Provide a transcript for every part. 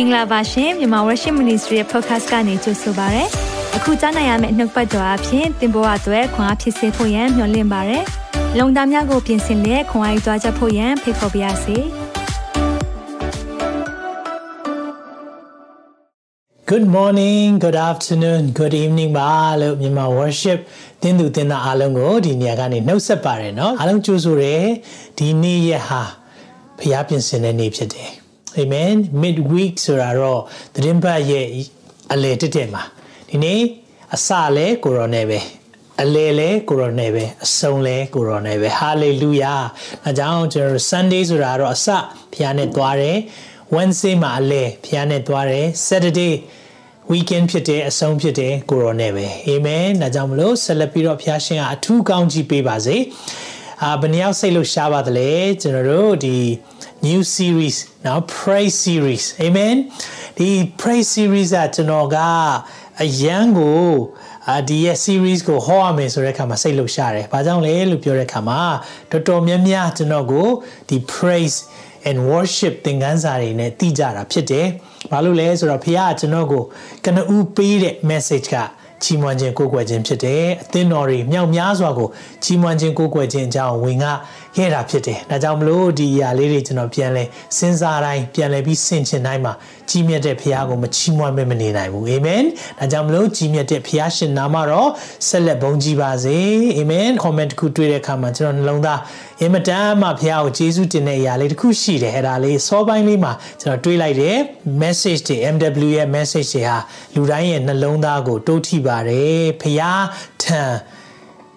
င်္ဂလာပါရှင်မြန်မာဝရရှိ Ministry ရဲ့ podcast ကနေကြိုဆိုပါရစေ။အခုကြားနိုင်ရမယ့်နောက်ပတ်ကြော်အဖြစ်သင်ပေါ်အပ်ွယ်ခွန်အားဖြစ်စေဖို့ယံမျှဝင့်ပါရစေ။လုံတာများကိုပြင်ဆင်လက်ခွန်အားယူကြားချက်ဖို့ယံဖိတ်ခေါ်ပါရစေ။ Good morning, good afternoon, good evening ပါလို့မြန်မာ worship သင်သူသင်သားအားလုံးကိုဒီနေရာကနေနှုတ်ဆက်ပါရနော်။အားလုံးကြိုဆိုရယ်ဒီနေ့ရဟာဖျားပြင်ဆင်တဲ့နေ့ဖြစ်တယ်။ Amen midweek ဆိုတာတော့သတင်းပတ်ရဲ့အလေတက်တက်မှာဒီနေ့အစလဲကိုရောနဲ့ပဲအလေလဲကိုရောနဲ့ပဲအဆုံးလဲကိုရောနဲ့ပဲ hallelujah အဲကြောင့်ကျွန်တော် Sunday ဆိုတာတော့အစဖျားနဲ့သွားတယ် Wednesday မှာအလဲဖျားနဲ့သွားတယ် Saturday weekend ဖြစ်တဲ့အဆုံးဖြစ်တဲ့ကိုရောနဲ့ပဲအာမင်ဒါကြောင့်မလို့ဆက်လက်ပြီးတော့ဖျားရှင်ကအထူးကောင်းကြီးပေးပါစေအာဘယ်နှယောက်စိတ်လို့ရှားပါသလဲကျွန်တော်တို့ဒီ new series နော် pray series amen ဒီ pray series ကကျွန်တော်ကအရန်ကိုအာဒီရဲ့ series ကိုဟောရမယ်ဆိုတဲ့အခါမှာစိတ်လှုပ်ရှားတယ်။ဘာကြောင့်လဲလို့ပြောတဲ့အခါမှာတော်တော်များများကျွန်တော်ကိုဒီ praise and worship သင်ခန်းစာတွေနဲ့တည်ကြတာဖြစ်တယ်။ဘာလို့လဲဆိုတော့ဖခင်ကကျွန်တော်ကိုကနဦးပေးတဲ့ message က ချီးမွမ်းခြင်းကိုးကွယ်ခြင်းဖြစ်တယ်။အသင်းတော်တွေမြောက်များစွာကိုချီးမွမ်းခြင်းကိုးကွယ်ခြင်းအကြောင်းဝင်ကခဲ့တာဖြစ်တယ်။ဒါကြောင့်မလို့ဒီအရာလေးတွေကျွန်တော်ပြန်လဲစဉ်းစားတိုင်းပြန်လဲပြီးဆင်ခြင်တိုင်းမှာ ကြီးမြတ်တဲ့ဖခင်ကိုမချီးမွမ်းမမနေနိုင်ဘူး။အာမင်။ဒါကြောင့်မလို့ကြီးမြတ်တဲ့ဖခင်ရှင်နာမတော်ဆက်လက်ဘုန်းကြီးပါစေ။အာမင်။ comment တစ်ခုတွေ့တဲ့အခါမှာကျွန်တော်နှလုံးသားအင်မတန်မှဖခင်ကိုကျေးဇူးတင်တဲ့အရာလေးတစ်ခုရှိတယ်။အဲ့ဒါလေးစောပိုင်းလေးမှာကျွန်တော်တွေးလိုက်တယ်။ message တွေ MW ရဲ့ message တွေဟာလူတိုင်းရဲ့နှလုံးသားကိုတိုးထိပါတယ်။ဖခင်ထံ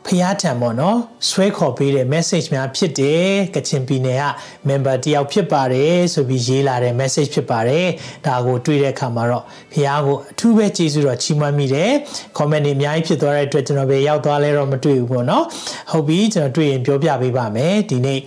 ဖျားထံပေါ့နော်ဆွဲခေါ်ပေးတဲ့ message များဖြစ်တယ်ကချင်ပြည်နယ်က member တယောက်ဖြစ်ပါတယ်ဆိုပြီးရေးလာတဲ့ message ဖြစ်ပါတယ်ဒါကိုတွေ့တဲ့အခါမှာတော့ဖျားကိုအထူးပဲကျေးဇူးတော်ချီးမွမ်းမိတယ် comment တွေအများကြီးဖြစ်သွားတဲ့အတွက်ကျွန်တော်ပဲရောက်သွားလဲတော့မတွေ့ဘူးပေါ့နော်ဟုတ်ပြီကျွန်တော်တွေ့ရင်ပြောပြပေးပါမယ်ဒီနေ့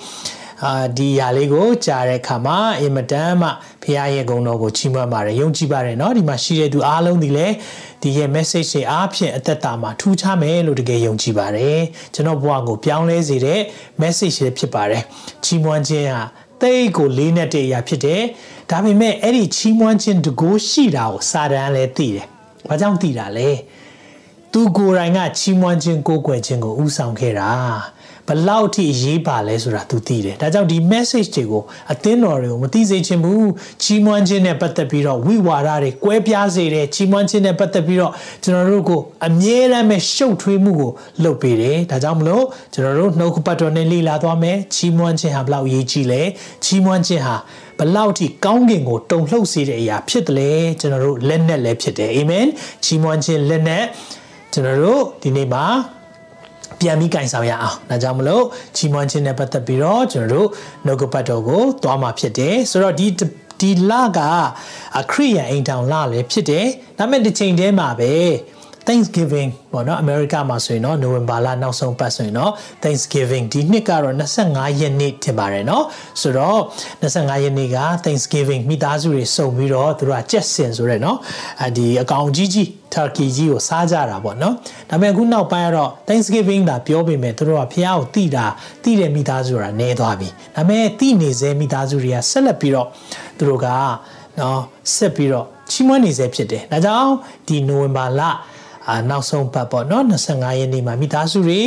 အာဒီຢာလေးကိုကြားတဲ့အခါမှာအင်မတန်မှဖခင်ရဲ့ဂုဏ်တော်ကိုချီးမွမ်းပါတယ်ယုံကြည်ပါတယ်เนาะဒီမှာရှိတဲ့သူအားလုံးဒီလည်းဒီရဲ့ message တွေအားဖြင့်အသက်တာမှာထူးခြားမယ်လို့တကယ်ယုံကြည်ပါတယ်ကျွန်တော်ဘဝကိုပြောင်းလဲစေတဲ့ message တွေဖြစ်ပါတယ်ချီးမွမ်းခြင်းဟာတိတ်ကိုလေးနဲ့တည်းအရာဖြစ်တယ်ဒါပေမဲ့အဲ့ဒီချီးမွမ်းခြင်းတကိုးရှိတာကိုစာတန်လည်းသိတယ်ဘာကြောင့်သိတာလဲသူကိုယ်တိုင်ကချီးမွမ်းခြင်းကိုးကွယ်ခြင်းကိုဥဆောင်ခဲ့တာ ဘလောက်ထိအရေးပါလဲဆိုတာသူသိတယ်ဒါကြောင့်ဒီ message တွေကိုအသင်းတော်တွေကိုမသိစေချင်ဘူးချီးမွမ်းခြင်းနဲ့ပတ်သက်ပြီးတော့ဝိဝါဒတွေကွဲပြားစေတယ်ချီးမွမ်းခြင်းနဲ့ပတ်သက်ပြီးတော့ကျွန်တော်တို့ကိုအမြဲတမ်းပဲရှုပ်ထွေးမှုကိုလုပ်ပေးတယ်ဒါကြောင့်မလို့ကျွန်တော်တို့နှုတ်ကပတ်တော်နဲ့လေ့လာသွားမယ်ချီးမွမ်းခြင်းဟာဘလောက်အရေးကြီးလဲချီးမွမ်းခြင်းဟာဘလောက်ထိကောင်းကင်ကိုတုံလှုပ်စေတဲ့အရာဖြစ်တယ်လေကျွန်တော်တို့လက်နဲ့လည်းဖြစ်တယ်အာမင်ချီးမွမ်းခြင်းလက်နဲ့ကျွန်တော်တို့ဒီနေ့မှာ ပြန်ပြီးကင်ဆောင်ရအောင်ဒါကြောင့်မလို့ချီးမွမ်းခြင်းနဲ့ပတ်သက်ပြီးတော့ကျွန်တော်တို့နှုတ်ကပတ်တော်ကိုသွားမှာဖြစ်တယ်ဆိုတော့ဒီဒီလကအခရိယန်အိမ်တောင်လလည်းဖြစ်တယ်ဒါပေမဲ့ဒီချိန်တည်းမှာပဲ Thanksgiving ပေါ့နော် America မှာဆိုရင်တော့ November လနောက်ဆုံးပတ်ဆိုရင်တော့ Thanksgiving ဒီနှစ်ကတော့25ရက်နေ့ဖြစ်ပါတယ်နော်ဆိုတော့25ရက်နေ့က Thanksgiving မိသားစုတွေစုံပြီးတော့သူတို့ကကြက်စင်ဆိုရဲနော်အဲဒီအကောင်ကြီးကြီး turkey ကြီးကိုစားကြတာပေါ့နော်ဒါပေမဲ့အခုနောက်ပိုင်းကတော့ Thanksgiving ဒါပြောပေမဲ့သူတို့ကဖះကိုတိတာတိတဲ့မိသားစုဆိုတာနေသွားပြီဒါပေမဲ့တိနေစေမိသားစုတွေကဆက်လက်ပြီးတော့သူတို့ကနော်ဆက်ပြီးတော့ချီးမွမ်းနေစေဖြစ်တယ်ဒါကြောင့်ဒီ November လ အာနောက်ဆုံးပတ်ပေါ့နော်25ရက်နေ့မှာမိသားစုတွေ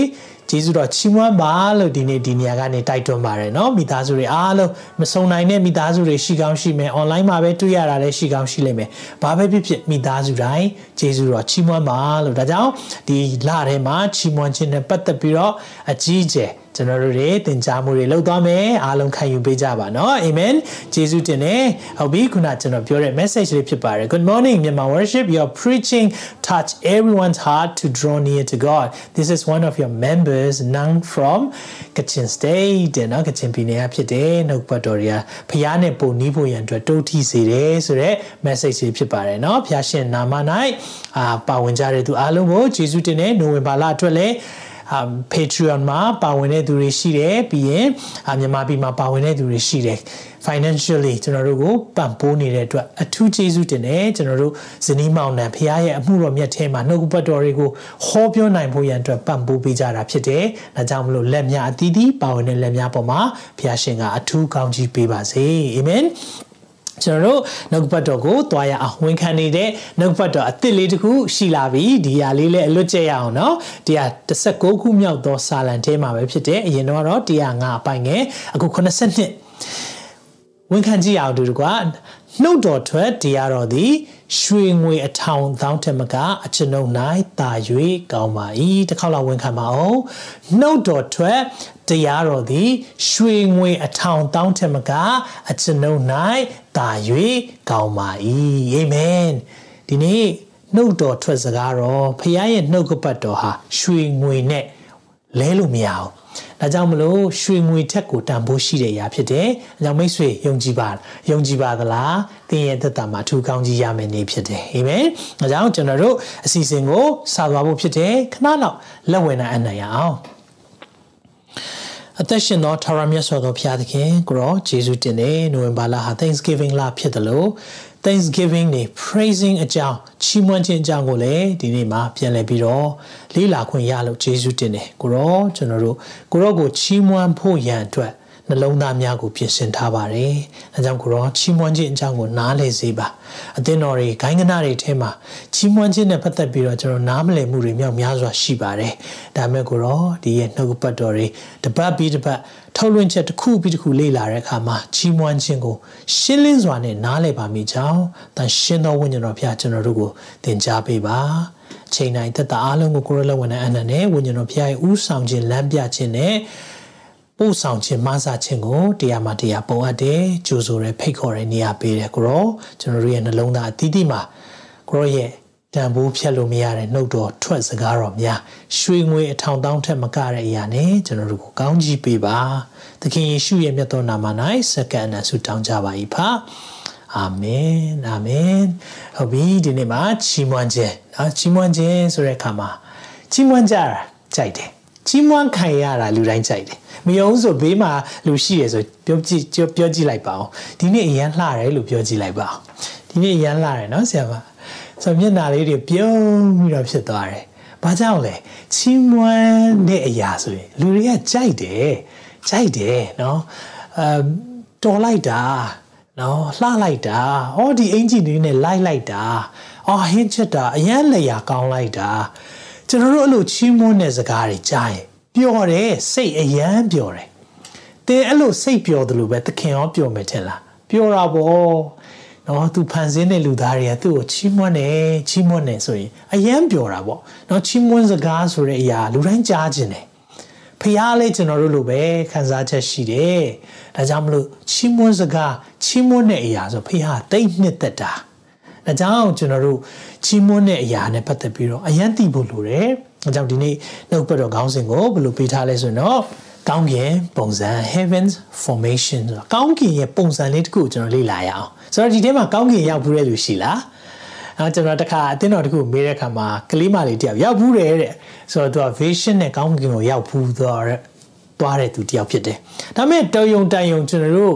ကျေးဇူးတော်ချီးမွမ်းပါလို့ဒီနေ့ဒီနေရာကနေတိုက်တွန်းပါတယ်เนาะမိသားစုတွေအားလုံးမစုံနိုင်တဲ့မိသားစုတွေရှိကောင်းရှိမယ် online မှာပဲတွေ့ရတာလည်းရှိကောင်းရှိလိမ့်မယ်ဘာပဲဖြစ်ဖြစ်မိသားစုတိုင်းကျေးဇူးတော်ချီးမွမ်းပါလို့ဒါကြောင့်ဒီလထဲမှာချီးမွမ်းခြင်းနဲ့ပတ်သက်ပြီးတော့အကြီးအကျယ် ကျွန်တော်တို့တွေသင်ကြားမှုတွေလုပ်သွားမယ်အားလုံးခံယူပေးကြပါနော်အာမင်ယေရှုတင်တယ်ဟုတ်ပြီခုနကျွန်တော်ပြောတဲ့ message လေးဖြစ်ပါတယ် Good morning Myanmar worship your preaching touch everyone's heart to draw near to God this is one of your members Nang from Kachin state တဲ့နော် Kachin ပြည်နယ်ကဖြစ်တယ်နှုတ်ပတ်တော်တွေကဖျားနဲ့ပုံနီးဖို့ရန်အတွက်တုံ့ထိစေတယ်ဆိုတော့ message လေးဖြစ်ပါတယ်နော်ဖျားရှင်နာမ၌အာပါဝင်ကြတဲ့သူအားလုံးကိုယေရှုတင်တဲ့နိုဝင်ဘာလအတွက်လည်း Patreon မှာပါဝင်တဲ့သူတွေရှိတယ်ပြီးရင်မြန်မာပြည်မှာပါဝင်တဲ့သူတွေရှိတယ် financially ကျွန်တော်တို့ကိုပံ့ပိုးနေတဲ့အတွက်အထူးကျေးဇူးတင်တယ်ကျွန်တော်တို့ဇနီးမောင်နှံဖခင်ရဲ့အမှုတော်မြတ်ထဲမှာနှုတ်ပတ်တော်တွေကိုဟောပြောနိုင်ဖို့ရန်အတွက်ပံ့ပိုးပေးကြတာဖြစ်တယ်။ဒါကြောင့်မလို့လက်များအသီးသီးပါဝင်တဲ့လက်များပေါ်မှာဖခင်ရှင်ကအထူးကောင်းကြီးပေးပါစေ။အာမင်။ ကျွန်တော်တို့နှုတ်ပတ်တော်ကိုသွားရအောင်ဝန်ခံနေတဲ့နှုတ်ပတ်တော်အစ်စ်လေးတစ်ခုရှိလာပြီဒီဟာလေးလည်းအလွတ်ကျက်ရအောင်နော်တရား16ခုမြောက်သောစာလံထဲမှာပဲဖြစ်တယ်အရင်တော့တော့105အပိုင်းငယ်အခု82ဝန်ခံကြည့်အောင်တူတူက နှုတ်တော်ထွက်တရားတော်သည်ရွှေငွေအထောင်သောင်းထက်မကအကျွန်ုပ်၌တာ၍ကောင်းပါ၏တစ်ခေါက်လောက်ဝန်ခံပါအောင်နှုတ်တော်ထွက်တရားတော်သည်ရွှေငွေအထောင်တောင်းထက်မကအကျွန်ုပ်၌တာ၍ကောင်းပါ၏အာမင်ဒီနေ့နှုတ်တော်ထွက်စကားတော့ဖခင်ရဲ့နှုတ်ကပတ်တော်ဟာရွှေငွေနဲ့လဲလို့မရအောင် ဒါကြောင့်မလို့ရွှေငွေထက်ကိုတန်ဖိုးရှိတဲ့အရာဖြစ်တယ်။အဲကြောင့်မိတ်ဆွေယုံကြည်ပါယုံကြည်ပါသလား။သင်ရဲ့သက်တာမှာထူကောင်းကြီးရမယ်နေဖြစ်တယ်။အာမင်။အဲကြောင့်ကျွန်တော်တို့အစီအစဉ်ကိုစသွားဖို့ဖြစ်တယ်။ခဏလောက်လက်ဝင်နိုင်အနိုင်ရအောင်။အသက်ရှင်သောထာဝရမြတ်စွာသောဘုရားသခင်ကိုရောယေရှုတင်တဲ့နိုဝင်ဘာလဟာ Thanksgiving လဖြစ်တယ်လို့ Thanksgiving နေ praising အကြောင်း ချီးမွမ်းခြင်းအကြောင်းကိုလည်းဒီနေ့မှာပြန်လည်ပြီးတော့လေ့လာခွင့်ရလို့ယေရှုတင်တယ်ကိုရောကျွန်တော်တို့ကိုရောကိုချီးမွမ်းဖို့ရန်အတွက်နှလုံးသားများကိုပြင်ဆင်ထားပါတယ်။အဲကြောင့်ကိုရောချီးမွမ်းခြင်းအကြောင်းကိုနားလည်စေပါ။အသင်းတော်တွေဂိုင်းကနာတွေထဲမှာချီးမွမ်းခြင်းနဲ့ပတ်သက်ပြီးတော့ကျွန်တော်နားမလည်မှုတွေမြောက်များစွာရှိပါတယ်။ဒါမဲ့ကိုရောဒီရဲ့နှုတ်ပတ်တော်တွေတပတ်ပြီးတပတ် ထုတ်လွှင့်ချက်တစ်ခုပြီးတစ်ခုလေ့လာတဲ့အခါမှာချီးမွမ်းခြင်းကိုရှင်းလင်းစွာနဲ့နားလည်ပါမိကြောင်းတန်ရှင်းသောဝိညာဉ်တော်ဖျားကျွန်တော်တို့ကိုသင်ကြားပေးပါ။ချိန်တိုင်းသက်တာအလုံးကိုကိုရလဝန်နဲ့အနန္တနဲ့ဝိညာဉ်တော်ဖျားရဲ့ဥဆောင်ခြင်းလမ်းပြခြင်းနဲ့ပို့ဆောင်ခြင်းမဆာခြင်းကိုတရားမှတရားပုံအပ်တယ်ကြိုးဆိုရဲဖိတ်ခေါ်ရဲနေရာပေးတယ်ကိုရောကျွန်တော်တို့ရဲ့နှလုံးသားအသီးသီးမှာကိုရောရဲ့ တန်ဖိုးဖြတ်လို့မရတဲ့နှုတ်တော်ထွက်စကားတော်များရွှေငွေအထောင်တောင်းထက်မကတဲ့အရာနဲ့ကျွန်တော်တို့ကိုကောင်းကြီးပေးပါသခင်ယေရှုရဲ့မြတ်သောနာမ၌စက္ကန့်နဲ့ဆုတောင်းကြပါ၏ဖာအာမင်အာမင်ဟုတ်ပြီဒီနေ့မှာချီးမွမ်းခြင်းနော်ချီးမွမ်းခြင်းဆိုတဲ့အခါမှာချီးမွမ်းကြတာကြိုက်တယ်ချီးမွမ်းခံရတာလူတိုင်းကြိုက်တယ်မယုံဆိုဘေးမှာလူရှိရဆိုပြောကြည့်ပြောကြည့်လိုက်ပါအောင်ဒီနေ့အရန်လှတယ်လို့ပြောကြည့်လိုက်ပါအောင်ဒီနေ့အရန်လှတယ်နော်ဆရာမ ဆိုမျက်နှာလေးတွေပြုံးပြီးတော့ဖြစ်သွားတယ်ဘာကြောင့်လဲချီးမွမ်းတဲ့အရာဆိုရင်လူတွေကကြိုက်တယ်ကြိုက်တယ်နော်အမ်တော်လိုက်တာနော်လှလိုက်တာဟောဒီအင်ဂျင်တွေနဲ့လိုက်လိုက်တာအော်ဟင်းချက်တာအရန်လျာကောင်းလိုက်တာကျွန်တော်တို့အဲ့လိုချီးမွမ်းတဲ့စကားတွေကြားရင်ပျော်တယ်စိတ်အယမ်းပျော်တယ်တင်းအဲ့လိုစိတ်ပျော်တယ်လို့ပဲသခင်ရောပျော်မယ်ထင်လားပျော်တာပေါ့ နော်သူဖန်ဆင်းတဲ့လူသားတွေကသူ့ကိုချီးမွမ်းတယ်ချီးမွမ်းတယ်ဆိုရင်အယမ်းပျော်တာပေါ့နော်ချီးမွမ်းစကားဆိုတဲ့အရာလူတိုင်းကြားခြင်းတယ်ဖះလည်းကျွန်တော်တို့လိုပဲခံစားချက်ရှိတယ်ဒါကြောင့်မလို့ချီးမွမ်းစကားချီးမွမ်းတဲ့အရာဆိုဖះတိတ်နှစ်သက်တာဒါကြောင့်ကျွန်တော်တို့ချီးမွမ်းတဲ့အရာနဲ့ပတ်သက်ပြီးတော့အယံတည်ဖို့လိုတယ်။အဲကြောင့်ဒီနေ့နှုတ်ပတ်တော်ခေါင်းစဉ်ကိုဘယ်လိုပေးထားလဲဆိုတော့ ကောင်းကင်ပုံစံ heavens formation ဆိုတာကောင်းကင်ရဲ့ပုံစံလေးတစ်ခုကိုကျွန်တော်လေ့လာရအောင်။ဆိုတော့ဒီထဲမှာကောင်းကင်ရောက်ဘူးတဲ့လူရှိလား။အဲကျွန်တော်တခါအတင်းတော်တစ်ခုမေးတဲ့အခါမှာကလေးမလေးတယောက်ရောက်ဘူးတယ်တဲ့။ဆိုတော့သူက vision နဲ့ကောင်းကင်ကိုရောက်ဘူးသွားတဲ့သွားတဲ့သူတယောက်ဖြစ်တယ်။ဒါပေမဲ့တော်ယုံတန်ယုံကျွန်တော်တို့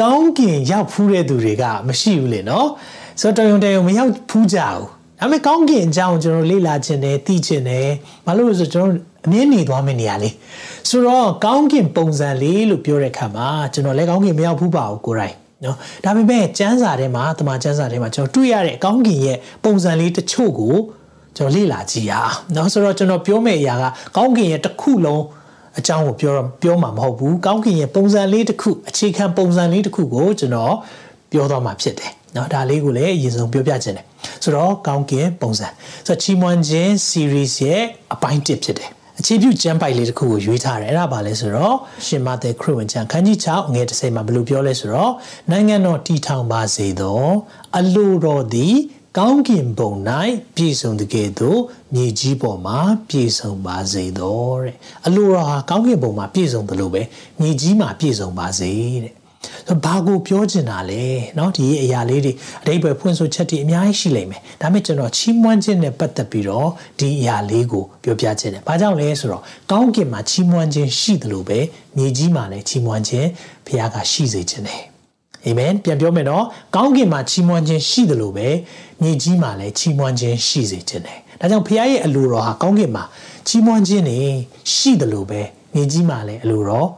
ကောင်းကင်ရောက်ဖူးတဲ့သူတွေကမရှိဘူးလေနော်။ဆိုတော့တယုံတယုံမရောက်ဖူးကြဘူး ဒါပေမဲ့ကောင်းကင်အကြောင်းကျွန်တော်လေ့လာခြင်းနဲ့သိခြင်းနဲ့ဘာလို့လဲဆိုကျွန်တော်အမြင်နေသွားမယ့်နေရာလေးဆိုတော့ကောင်းကင်ပုံစံလေးလို့ပြောတဲ့အခါမှာကျွန်တော်လည်းကောင်းကင်မရောက်ဘူးပါဘူးကိုယ်တိုင်နော်ဒါပေမဲ့ကျမ်းစာထဲမှာတမန်ကျမ်းစာထဲမှာကျွန်တော်တွေ့ရတဲ့ကောင်းကင်ရဲ့ပုံစံလေးတချို့ကိုကျွန်တော်လေ့လာကြည့်ရအောင်နော်ဆိုတော့ကျွန်တော်ပြောမယ့်အရာကကောင်းကင်ရဲ့တစ်ခုလုံးအကြောင်းကိုပြောပြောမှာမဟုတ်ဘူးကောင်းကင်ရဲ့ပုံစံလေးတစ်ခုအခြေခံပုံစံလေးတစ်ခုကိုကျွန်တော်ပြောတော့မှာဖြစ်တယ် နော်ဒါလေးကိုလည်းအရင်ဆုံးပြောပြခြင်းတယ်ဆိုတော့ကောင်းကင်ပုံစံဆိုတော့ချီးမွမ်းခြင်း series ရဲ့အပိုင်းတစ်ဖြစ်တယ်အခြေပြုကျမ်းပိုက်လေးတစ်ခုကိုရွေးထားတယ်အဲ့ဒါပါလဲဆိုတော့ရှင်မသက်ခရစ်ဝင်ကျမ်းခန်းကြီး6ငွေ30မှာဘယ်လိုပြောလဲဆိုတော့နိုင်ငံတော်တည်ထောင်ပါစေသောအလိုတော်သည်ကောင်းကင်ဘုံ၌ပြည်စုံတကယ်သို့မြေကြီးပေါ်မှာပြည်စုံပါစေတော့တဲ့အလိုတော်ဟာကောင်းကင်ဘုံမှာပြည်စုံတယ်လို့ပဲမြေကြီးမှာပြည်စုံပါစေတဲ့ ဆိုဘာကိုပြောချင်တာလဲเนาะဒီအရာလေးတွေအတိတ်ပဲဖွင့်ဆိုချက်တွေအများကြီးရှိလိမ့်မယ်ဒါပေမဲ့ကျွန်တော်ချီးမွမ်းခြင်းနဲ့ပတ်သက်ပြီးတော့ဒီအရာလေးကိုပြောပြခြင်းတယ်ဘာကြောင့်လဲဆိုတော့ကောင်းကင်မှာချီးမွမ်းခြင်းရှိတယ်လို့ပဲမြေကြီးမှာလည်းချီးမွမ်းခြင်းဘုရားကရှိစေခြင်းတယ်အာမင်ပြန်ပြောမယ်နော်ကောင်းကင်မှာချီးမွမ်းခြင်းရှိတယ်လို့ပဲမြေကြီးမှာလည်းချီးမွမ်းခြင်းရှိစေခြင်းတယ်ဒါကြောင့်ဘုရားရဲ့အလိုတော်ဟာကောင်းကင်မှာချီးမွမ်းခြင်းနေရှိတယ်လို့ပဲမြေကြီးမှာလည်းအလိုတော်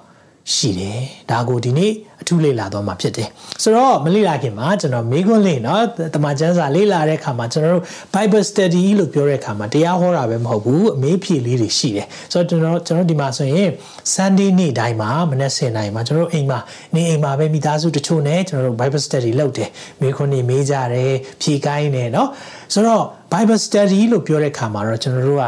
ရှိတယ်ဒါကိုဒီနေ့အ ထူးလေ့လာတော့မှာဖြစ်တယ်ဆိုတော့မလေ့လာခင်မှာကျွန်တော်မေခွန်းလေးเนาะတမန်ကျမ်းစာလေ့လာတဲ့အခါမှာကျွန်တော်တို့ Bible study လို့ပြောတဲ့အခါမှာတရားဟောတာပဲမဟုတ်ဘူးအမေးဖြေလေးတွေရှိတယ်ဆိုတော့ကျွန်တော်ကျွန်တော်ဒီမှာဆိုရင် Sunday နေ့တိုင်းမှာမနေ့10နိုင်မှာကျွန်တော်တို့အိမ်မှာနေအိမ်မှာပဲမိသားစုတချို့နဲ့ကျွန်တော်တို့ Bible study လုပ်တယ်မေခွန်းနေမေးကြတယ်ဖြေကိုင်းတယ်เนาะဆိုတော့ Bible study လို့ပြောတဲ့အခါမှာတော့ကျွန်တော်တို့က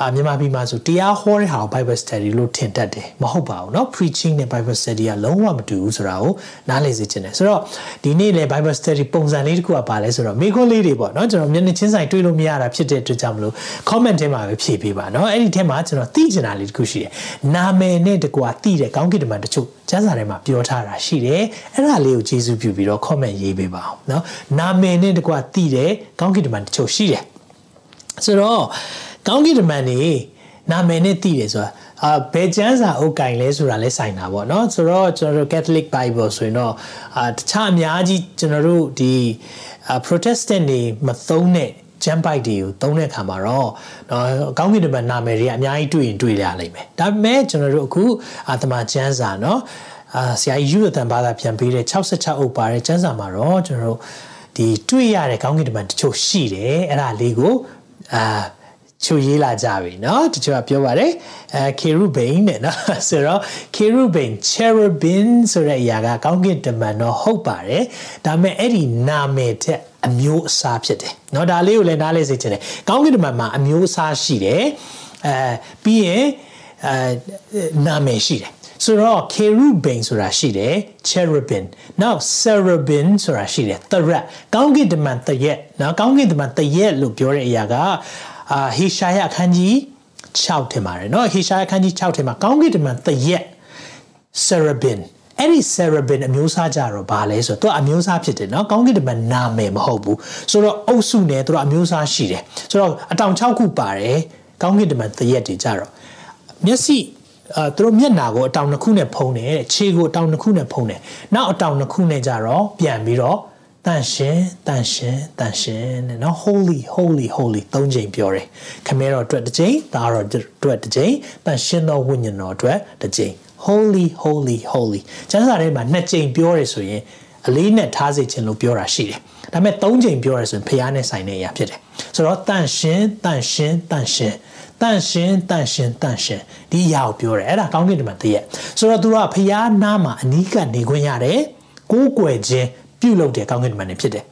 အာမြန်မာပြည်မှာဆိုတရားဟောတဲ့ဟာကို Bible study လို့ထင်တတ်တယ်မဟုတ်ပါဘူးเนาะ preaching နဲ့ Bible study ကလုံးဝမတူဘူးဆိုတာကိုနားလည်စေချင်တယ်ဆိုတော့ဒီနေ့လေ Bible study ပုံစံလေးတစ်ခုကပါလဲဆိုတော့မိခွန်းလေးတွေပေါ့เนาะကျွန်တော်မျက်နှာချင်းဆိုင်တွေ့လို့မရတာဖြစ်တဲ့အတွက်ကြောင့်မလို့ comment ထဲမှာပဲဖြည့်ပေးပါเนาะအဲ့ဒီထဲမှာကျွန်တော်သိချင်တာလေးတစ်ခုရှိတယ်နာမည်နဲ့တကွာသိတဲ့ကောင်းကင်တမန်တချို့ကျမ်းစာထဲမှာပြောထားတာရှိတယ်အဲ့ဒါလေးကိုကျေးဇူးပြုပြီးတော့ comment ရေးပေးပါအောင်เนาะနာမည်နဲ့တကွာသိတဲ့ကောင်းကင်တမန်တချို့ရှိတယ်ဆိုတော့ ကောင်းကင်တမန်နေနာမည်နဲ့သိတယ်ဆိုတာအာဘယ်ကျမ်းစာအုပ်ကင်လဲဆိုတာလဲဆိုင်တာပေါ့เนาะဆိုတော့ကျွန်တော်တို့ Catholic Bible ဆိုရင်တော့အာတခြားအများကြီးကျွန်တော်တို့ဒီ Protestant တွေမသုံးတဲ့ဂျမ်ပိုက်တွေကိုသုံးတဲ့အခါမှာတော့နော်အကောင်းကင်တမန်နာမည်တွေကအများကြီးတွေ့ရင်တွေ့ရလိမ့်မယ်ဒါပေမဲ့ကျွန်တော်တို့အခုအာတမန်ကျမ်းစာနော်အာဆရာကြီးယူရတန်ဘာသာပြန်ပေးတဲ့66အုပ်ပါတဲ့ကျမ်းစာမှာတော့ကျွန်တော်တို့ဒီတွေ့ရတဲ့ကောင်းကင်တမန်တချို့ရှိတယ်အဲ့ဒါလေးကိုအာ ချိုရေးလာကြပြီเนาะတချို့ကပြောပါတယ်အဲခေရုဘိန်တဲ့เนาะဆိုတော့ခေရုဘိန် cherubim ဆိုတဲ့အရာကကောင်းကင်တမန်တော့ဟုတ်ပါတယ်ဒါပေမဲ့အဲ့ဒီနာမည်တဲ့အမျိုးအစားဖြစ်တယ်เนาะဒါလေးကိုလည်းနားလည်စေချင်တယ်ကောင်းကင်တမန်မှာအမျိုးအစားရှိတယ်အဲပြီးရင်အဲနာမည်ရှိတယ်ဆိုတော့ cherubim ဆိုတာရှိတယ် cherubim နောက် cherubim ဆိုတာရှိတယ် threat ကောင်းကင်တမန်တရက်နော်ကောင်းကင်တမန်တရက်လို့ပြောတဲ့အရာက အာဟေရှာယအခန်းကြီး6ထင်ပါတယ်เนาะဟေရှာယအခန်းကြီး6ထင်မှာကောင်းကင်တမန်တရက် cherubim အဲ့ဒီ cherubim အမျိုးအစားကြတော့ဘာလဲဆိုတော့သူကအမျိုးအစားဖြစ်တယ်เนาะကောင်းကင်တမန်နာမည်မဟုတ်ဘူးဆိုတော့အုပ်စုနဲ့သူတို့အမျိုးအစားရှိတယ်ဆိုတော့အတောင်6ခုပါတယ်ကောင်းကင်တမန်တရက်တွေကြတော့မျက်စိအဲသူတို့မျက်နာကိုအတောင်နှစ်ခုနဲ့ဖုံးတယ်တဲ့ခြေကိုအတောင်နှစ်ခုနဲ့ဖုံးတယ်နောက်အတောင်နှစ်ခုနဲ့ကြတော့ပြန်ပြီးတော့ တန်ရှင်တန်ရှင်တန်ရှင်တဲ့နော် holy holy holy သုံးချိန်ပြောတယ်ခမဲတော်အတွက်တစ်ချိန်ဒါတော့အတွက်တစ်ချိန်တန်ရှင်သောဝိညာဉ်တော်အတွက်တစ်ချိန် holy holy holy ကျမ်းစာထဲမှာနှစ်ချိန်ပြောရဆိုရင်အလေးနဲ့ထားစေခြင်းလို့ပြောတာရှိတယ်ဒါပေမဲ့သုံးချိန်ပြောရဆိုရင်ဖျားနဲ့ဆိုင်တဲ့အရာဖြစ်တယ်ဆိုတော့တန်ရှင်တန်ရှင်တန်ရှင်တန့်ရှင်တန့်ရှင်တန့်ရှင်ဒီအရာကိုပြောတယ်အဲ့ဒါကောင်းကင်တမန်တည့်ရက်ဆိုတော့သူကဖျားနားမှာအနီးကနေခွင့်ရတယ်ကိုးကွယ်ခြင်း ပြုလုပ်တဲ့ကောင်းကင်တမန်တွေဖြစ်တယ်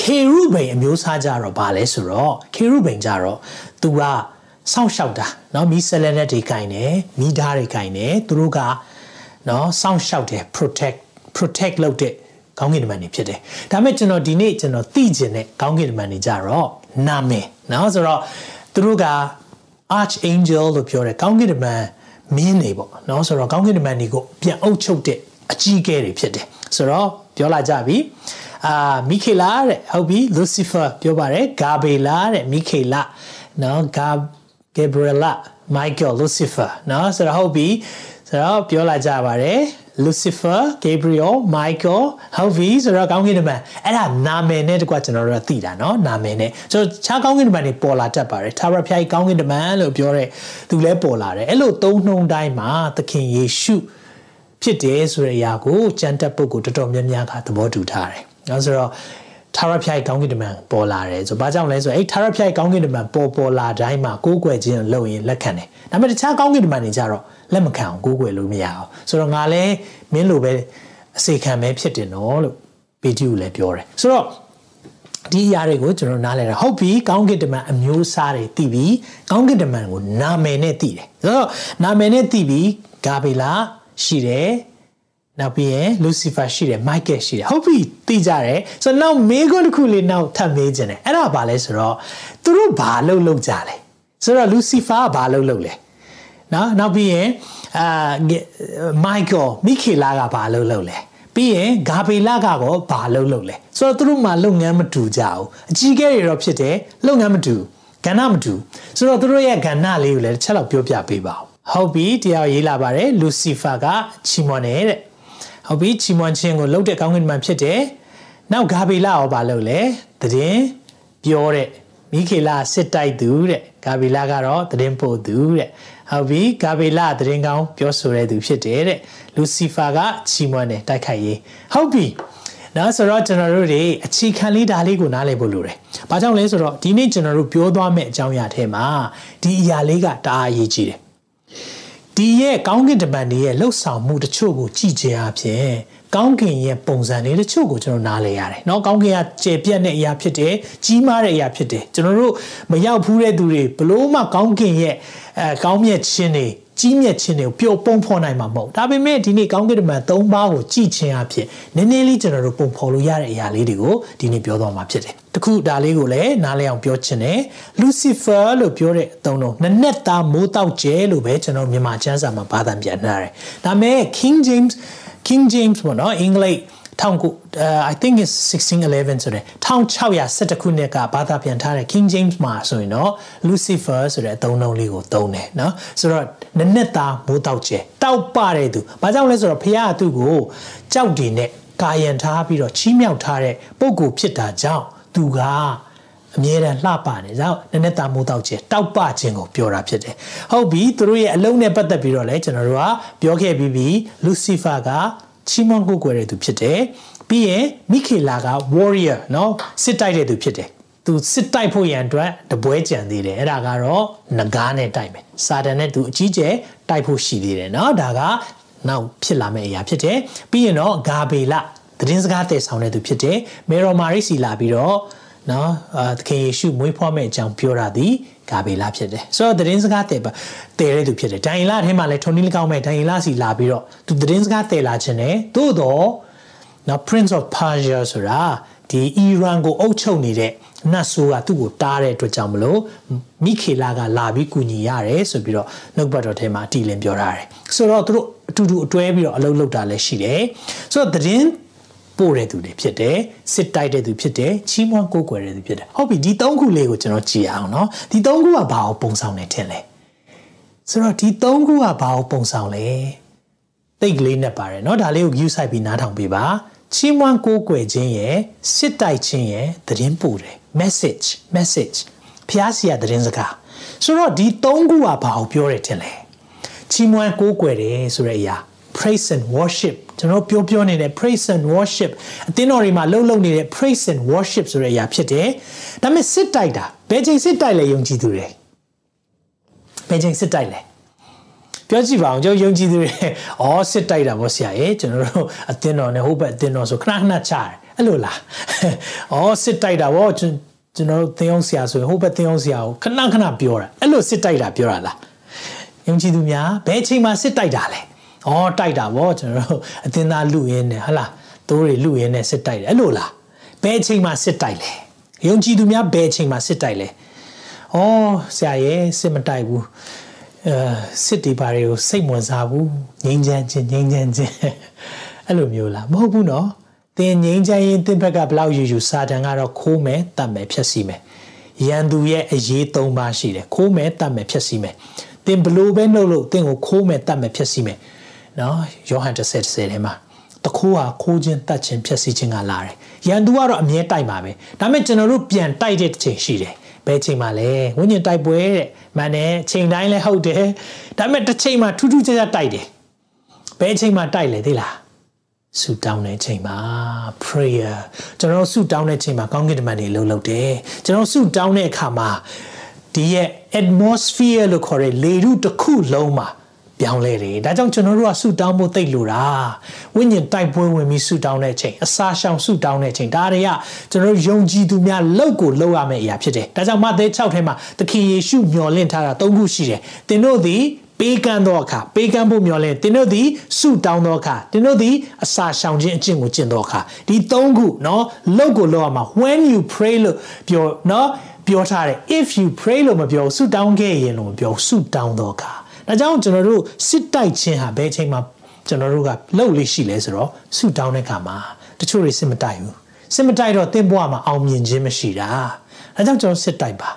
ခေရုဘိန်အမျိုးအစားကြတော့ဗာလဲဆိုတော့ခေရုဘိန်ကြတော့သူကစောင့်ရှောက်တာเนาะမီးဆလန်နဲ့တွေကင်တယ်မီးဓာတ်တွေကင်တယ်သူတို့ကเนาะစောင့်ရှောက်တယ် protect protect လုပ်တဲ့ကောင်းကင်တမန်တွေဖြစ်တယ်ဒါပေမဲ့ကျွန်တော်ဒီနေ့ကျွန်တော်သိကျင်တဲ့ကောင်းကင်တမန်တွေကြတော့နာမည်เนาะဆိုတော့သူတို့က archangel လို့ပြောတယ်ကောင်းကင်တမန်မင်းတွေပေါ့เนาะဆိုတော့ကောင်းကင်တမန်တွေကိုပြန်အုပ်ချုပ်တဲ့အကြီးအကဲတွေဖြစ်တယ်ဆိုတော့ ပြောလာကြပြီအာမိခေလာတဲ့ဟုတ်ပြီလူစီဖာပြောပါတယ်ဂါဘေလာတဲ့မိခေလာနော်ဂါဂေဘရီလာမိုက်ကယ်လူစီဖာနော်ဆိုတော့ဟုတ်ပြီဆိုတော့ပြောလာကြပါတယ် Lucifer, Gabriel, Michael ဟုတ်ပြီဆိုတော့ကောင်းကင်တမန်အဲ့ဒါနာမည်နဲ့တကွကျွန်တော်တို့သိတာเนาะနာမည်နဲ့ဆိုတော့ခြားကောင်းကင်တမန်တွေပေါ်လာတတ်ပါတယ်သာရဖျားကြီးကောင်းကင်တမန်လို့ပြောတဲ့သူလည်းပေါ်လာတယ်အဲ့လိုသုံးနှုံတိုင်းမှာသခင်ယေရှု ဖြစ်တယ်ဆိုတဲ့အရာကိုကြံတက်ပုဂ္ဂိုလ်တော်တော်များများကသဘောတူထားတယ်။နော်ဆိုတော့ထာဝရဖျားကောင်းကင်တမန်ပေါ်လာတယ်ဆိုဘာကြောင့်လဲဆိုတော့အဲ့ထာဝရဖျားကောင်းကင်တမန်ပေါ်ပေါ်လာတိုင်းမှာကိုးကွယ်ခြင်းလုပ်ရင်လက်ခံတယ်။ဒါပေမဲ့တခြားကောင်းကင်တမန်တွေကြတော့လက်မခံအောင်ကိုးကွယ်လို့မရအောင်ဆိုတော့ငါလည်းမင်းလိုပဲအစေခံပဲဖြစ်တယ်နော်လို့ပေတျုလည်းပြောတယ်။ဆိုတော့ဒီအရာတွေကိုကျွန်တော်နားလည်တာဟုတ်ပြီကောင်းကင်တမန်အမျိုးအစားတွေသိပြီကောင်းကင်တမန်ကိုနာမည်နဲ့သိတယ်ဆိုတော့နာမည်နဲ့သိပြီဂါဘေလာ ရှိတယ်နောက်ပြီးရင်လူစီဖာရှိတယ်မိုက်ကယ်ရှိတယ်ဟုတ်ပြီသိကြတယ်ဆိုတော့နောက်မေးခွန်းတစ်ခုလေးနောက်ထပ်မေးခြင်းတယ်အဲ့ဒါဘာလဲဆိုတော့သူတို့ဘာလုပ်လုပ်ကြလဲဆိုတော့လူစီဖာကဘာလုပ်လုပ်လဲနော်နောက်ပြီးရင်အာမိုက်ကယ်မိခေလာကဘာလုပ်လုပ်လဲပြီးရင်ဂါဘေလကတော့ဘာလုပ်လုပ်လဲဆိုတော့သူတို့မှလုပ်ငန်းမတူကြဘူးအကြီးကဲတွေတော့ဖြစ်တယ်လုပ်ငန်းမတူကဏ္ဍမတူဆိုတော့သူတို့ရဲ့ကဏ္ဍလေးကိုလည်းတစ်ချက်လောက်ပြောပြပေးပါဦး ဟုတ်ပြီတရားရေးလာပါတယ်လူစီဖာကချီမွန်တယ်တဲ့ဟုတ်ပြီချီမွန်ခြင်းကိုလုပ်တဲ့ကောင်းကင်တမန်ဖြစ်တယ်နောက်ဂါဘေလရောဘာလုပ်လဲတည်င်းပြောတဲ့မိခေလာစစ်တိုက်သူတဲ့ဂါဘီလာကတော့သတင်းပို့သူတဲ့ဟုတ်ပြီဂါဘီလာသတင်းကောင်းပြောဆိုတဲ့သူဖြစ်တယ်တဲ့လူစီဖာကချီးမွမ်းတယ်တိုက်ခိုက်ရေးဟုတ်ပြီနော်ဆိုတော့ကျွန်တော်တို့တွေအခြေခံလေးဒါလေးကိုနားလည်ဖို့လိုတယ်။ဘာကြောင့်လဲဆိုတော့ဒီနေ့ကျွန်တော်တို့ပြောသွားမယ့်အကြောင်းအရာထဲမှာဒီအရာလေးကတအားအရေးကြီးတယ်။ ဒီရဲ့ကောင်းကင်တမန်တွေရဲ့လှုပ်ဆောင်မှုတချို့ကိုကြည့်ခြင်းအပြင်ကောင်းကင်ရဲ့ပုံစံလေးတချို့ကိုကျွန်တော်နားလည်ရတယ်။เนาะကောင်းကင်ကကျေပြတ်တဲ့အရာဖြစ်တယ်။ကြီးမားတဲ့အရာဖြစ်တယ်။ကျွန်တော်တို့မရောက်ဘူးတဲ့သူတွေဘလို့မှကောင်းကင်ရဲ့အဲကောင်းမြတ်ခြင်းတွေ ကြီးမြတ်ခြင်းတွေကိုပျော်ပုံဖော်နိုင်မှာမဟုတ်ဒါပေမဲ့ဒီနေ့ကောင်းကင်တမန်၃ပါးကိုကြည်ခြင်းအဖြစ်နည်းနည်းလေးကျွန်တော်တို့ပုံဖော်လို့ရတဲ့အရာလေးတွေကိုဒီနေ့ပြောသွားမှာဖြစ်တယ်တခုဒါလေးကိုလည်းနားလည်အောင်ပြောချင်တယ် Lucifer လို့ပြောတဲ့အသုံးလုံးနနက်သားမိုးတောက်ကျဲလို့ပဲကျွန်တော်မြန်မာကျမ်းစာမှာဘာသာပြန်ထားတယ်ဒါပေမဲ့ King James King James ပေါ့နော်အင်္ဂလိပ် 19 uh, I think is 1611ဆိုတဲ့1612ခုနှစ်ကဘာသာပြန်ထားတဲ့ King James မှာဆိုရင်တော့ Lucifer ဆိုတဲ့အသုံးအနှုန်းလေးကိုသုံးတယ်เนาะဆိုတော့နနက်သားမိုးတောက်ကျဲတောက်ပတဲ့သူဘာကြောင့်လဲဆိုတော့ဖခင်ကသူ့ကိုကြောက်တွေနဲ့ကာယံထားပြီးတော့ချီးမြှောက်ထားတဲ့ပုံကိုဖြစ်တာကြောင့်သူကအမြဲတမ်းလှပနေကြောင့်နည်းနည်းတာမိုးတောက်ခြင်းတောက်ပခြင်းကိုပြောတာဖြစ်တယ်။ဟုတ်ပြီသူတို့ရဲ့အလုံးနဲ့ပတ်သက်ပြီးတော့လည်းကျွန်တော်တို့ကပြောခဲ့ပြီးပြီလူစီဖာက ချီးမွမ်းကိုးကွယ်တဲ့သူဖြစ်တယ်။ပြီးရင်မိခေလာက warrior နော်စစ်တိုက်တဲ့သူဖြစ်တယ်။သူစစ်တိုက်ဖို့ရန်အတွက်တပွဲကြံသေးတယ်။အဲ့ဒါကတော့ငကားနဲ့တိုက်မယ်။စာတန်နဲ့သူအကြီးကျယ်တိုက်ဖို့ရှိသေးတယ်နော်။ဒါကနောက်ဖြစ်လာမယ့်အရာဖြစ်တယ်။ပြီးရင်တော့ဂါဘေလသတင်းစကားတည်ဆောင်တဲ့သူဖြစ်တယ်။မေရော်မာရိစီလာပြီးတော့နော်သခင်ယေရှုမွေးဖွားမဲ့အကြောင်းပြောတာဒီ ဂါဘေလဖြစ်တယ်ဆိုတော့သတင်းစကားတည်ပါတည်တဲ့သူဖြစ်တယ်ဒိုင်လာထဲမှာလည်းထုံနည်း၎င်းမဲ့ဒိုင်လာစီလာပြီးတော့သူသတင်းစကားတည်လာခြင်းနဲ့သို့တော့နော် Prince of Persia ဆိုတာဒီအီရန်ကိုအုပ်ချုပ်နေတဲ့နတ်ဆိုးကသူ့ကိုတားတဲ့အတွက်ကြောင့်မလို့မိခေလာကလာပြီးကူညီရတယ်ဆိုပြီးတော့နှုတ်ဘတ်တော်ထဲမှာအတီလင်ပြောထားတယ်ဆိုတော့သူတို့အတူတူအတွဲပြီးတော့အလုပ်လုပ်တာလည်းရှိတယ်ဆိုတော့သတင်း ပို့တဲ့သူတွေဖြစ်တယ်စစ်တိုက်တဲ့သူဖြစ်တယ်ချီးမွမ်းကိုးကွယ်တဲ့သူဖြစ်တယ်ဟုတ်ပြီဒီသုံးခုလေးကိုကျွန်တော်ကြည့်အောင်เนาะဒီသုံးခုကဘာကိုပုံဆောင်နေထင်လဲဆိုတော့ဒီသုံးခုကဘာကိုပုံဆောင်လဲတိတ်ကလေးနဲ့ပါတယ်เนาะဒါလေးကို view site ပြီးနားထောင်ပေးပါချီးမွမ်းကိုးကွယ်ခြင်းရဲ့စစ်တိုက်ခြင်းရဲ့သတင်းပို့တယ် message message ဖျားစီရသတင်းစကားဆိုတော့ဒီသုံးခုကဘာကိုပြောတယ်ထင်လဲချီးမွမ်းကိုးကွယ်တယ်ဆိုတဲ့အရာ praise and worship ကျွန်တော်ပြောပြောနေတဲ့ praise and worship အသင်းတော်တွေမှာလှုပ်လှုပ်နေတဲ့ praise and worship ဆိုတဲ့အရာဖြစ်တယ်ဒါပေမဲ့စစ်တိုက်တာဘယ်ချိန်စစ်တိုက်လဲယုံကြည်သူတွေဘယ်ချိန်စစ်တိုက်လဲပြောကြည့်ပါအောင်ကျွန်တော်ယုံကြည်သူတွေဩစစ်တိုက်တာဗောဆရာရေကျွန်တော်တို့အသင်းတော်နဲ့ဟိုဘက်အသင်းတော်ဆိုခဏခဏချတယ်အဲ့လိုလားဩစစ်တိုက်တာဗောကျွန်တော်တို့သင်အောင်ဆရာဆိုရင်ဟိုဘက်သင်အောင်ဆရာကိုခဏခဏပြောတာအဲ့လိုစစ်တိုက်တာပြောတာလားယုံကြည်သူများဘယ်ချိန်မှာစစ်တိုက်တာလဲ။ အော်တိုက်တာဗောကျွန်တော်တို့အသင်းသားလူရင်းနဲ့ဟလာသိုးတွေလူရင်းနဲ့စစ်တိုက်တယ်အဲ့လိုလား။ဘယ်အချိန်မှစစ်တိုက်လဲ။ယုံကြည်သူများဘယ်အချိန်မှစစ်တိုက်လဲ။အော်ဆရာရဲ့စစ်မတိုက်ဘူး။အဲစစ်တီပါတွေကိုစိတ်ဝင်စားဘူး။ငိမ့်ချမ်းချင်းငိမ့်ချမ်းချင်းအဲ့လိုမျိုးလားမဟုတ်ဘူးနော်။သင်ငိမ့်ချမ်းရင်သင်ဘက်ကဘလောက်ယူယူစာတန်ကတော့ခိုးမယ်တတ်မယ်ဖြတ်စီမယ်။ရန်သူရဲ့အရေး၃ပါးရှိတယ်ခိုးမယ်တတ်မယ်ဖြတ်စီမယ်။သင်ဘလို့ပဲနှုတ်လို့သင်ကိုခိုးမယ်တတ်မယ်ဖြတ်စီမယ်။ နော်ယောဟန်10 10ထဲမှာတခိုးဟာခိုးခြင်းတတ်ခြင်းဖြည့်ဆည်းခြင်းကလာတယ်။ရန်သူကတော့အမြဲတိုက်ပါပဲ။ဒါပေမဲ့ကျွန်တော်တို့ပြန်တိုက်တဲ့ချိန်ရှိတယ်။ဘယ်ချိန်မှလဲဝိညာဉ်တိုက်ပွဲတဲ့။မှန်တယ်ချိန်တိုင်းလဲဟုတ်တယ်။ဒါပေမဲ့တစ်ချိန်မှထူးထူးခြားခြားတိုက်တယ်။ဘယ်ချိန်မှတိုက်လဲသိလား။ဆူတောင်းတဲ့ချိန်မှာ prayer ကျွန်တော်ဆူတောင်းတဲ့ချိန်မှာကောင်းကင်တမန်တွေလှုပ်လှုပ်တယ်။ကျွန်တော်ဆူတောင်းတဲ့အခါမှာဒီရဲ့ atmosphere လို့ခေါ်တဲ့လေထုတစ်ခုလုံးမှာ ပြောင်းလဲတယ်ဒါကြောင့်ကျွန်တော်တို့ကဆူတောင်းဖို့သိလို့တာဝိညာဉ်တိုက်ပွဲဝင်ပြီးဆူတောင်းတဲ့အချိန်အစာရှောင်ဆူတောင်းတဲ့အချိန်ဒါတွေကကျွန်တော်ယုံကြည်သူများလောက်ကိုလောက်ရမယ့်အရာဖြစ်တယ်ဒါကြောင့်မဿဲ6ထဲမှာသခင်ယေရှုမျှော်လင့်ထားတာ၃ခုရှိတယ်သင်တို့သည်ပေးကမ်းသောအခါပေးကမ်းဖို့မျှော်လင့်တင်တို့သည်ဆုတောင်းသောအခါတင်တို့သည်အစာရှောင်ခြင်းအကျင့်ကိုကျင့်သောအခါဒီ၃ခုเนาะလောက်ကိုလောက်ရမှာ when you pray လို့ပြောเนาะပြောထားတယ် if you pray လို့မပြောဆုတောင်းခဲ့ရင်လို့မပြောဆုတောင်းသောအခါ ဒါကြောင့်ကျွန်တော်တို့စစ်တိုက်ခြင်းဟာဘယ်ချိန်မှာကျွန်တော်တို့ကလှုပ်လေးရှိလဲဆိုတော့ဆူတောင်းတဲ့ခါမှာတချို့တွေစစ်မတိုက်ဘူးစစ်မတိုက်တော့တင်းဘွားမှာအောင်မြင်ခြင်းမရှိတာဒါကြောင့်ကျွန်တော်စစ်တိုက်ပါ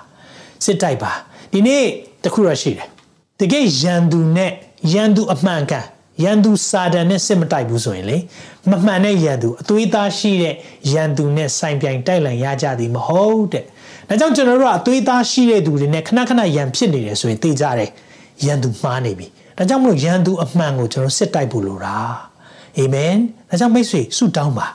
စစ်တိုက်ပါဒီနေ့တခုရရှိတယ်တကယ်ရန်သူနဲ့ရန်သူအမှန်ကန်ရန်သူစာတန်နဲ့စစ်မတိုက်ဘူးဆိုရင်လေမမှန်တဲ့ရန်သူအသွေးသားရှိတဲ့ရန်သူနဲ့ဆိုင်ပြိုင်တိုက်လန်ရကြသည်မဟုတ်တဲ့ဒါကြောင့်ကျွန်တော်တို့ကအသွေးသားရှိတဲ့သူတွေနဲ့ခဏခဏရန်ဖြစ်နေတယ်ဆိုရင်သိကြတယ် ရန်သူမှားနေပြီဒါကြောင့်မလို့ရန်သူအမှန်ကိုကျွန်တော်စစ်တိုက်ဖို့လိုတာအာမင်ဒါကြောင့်မိတ်ဆွေဆုတောင်းပါ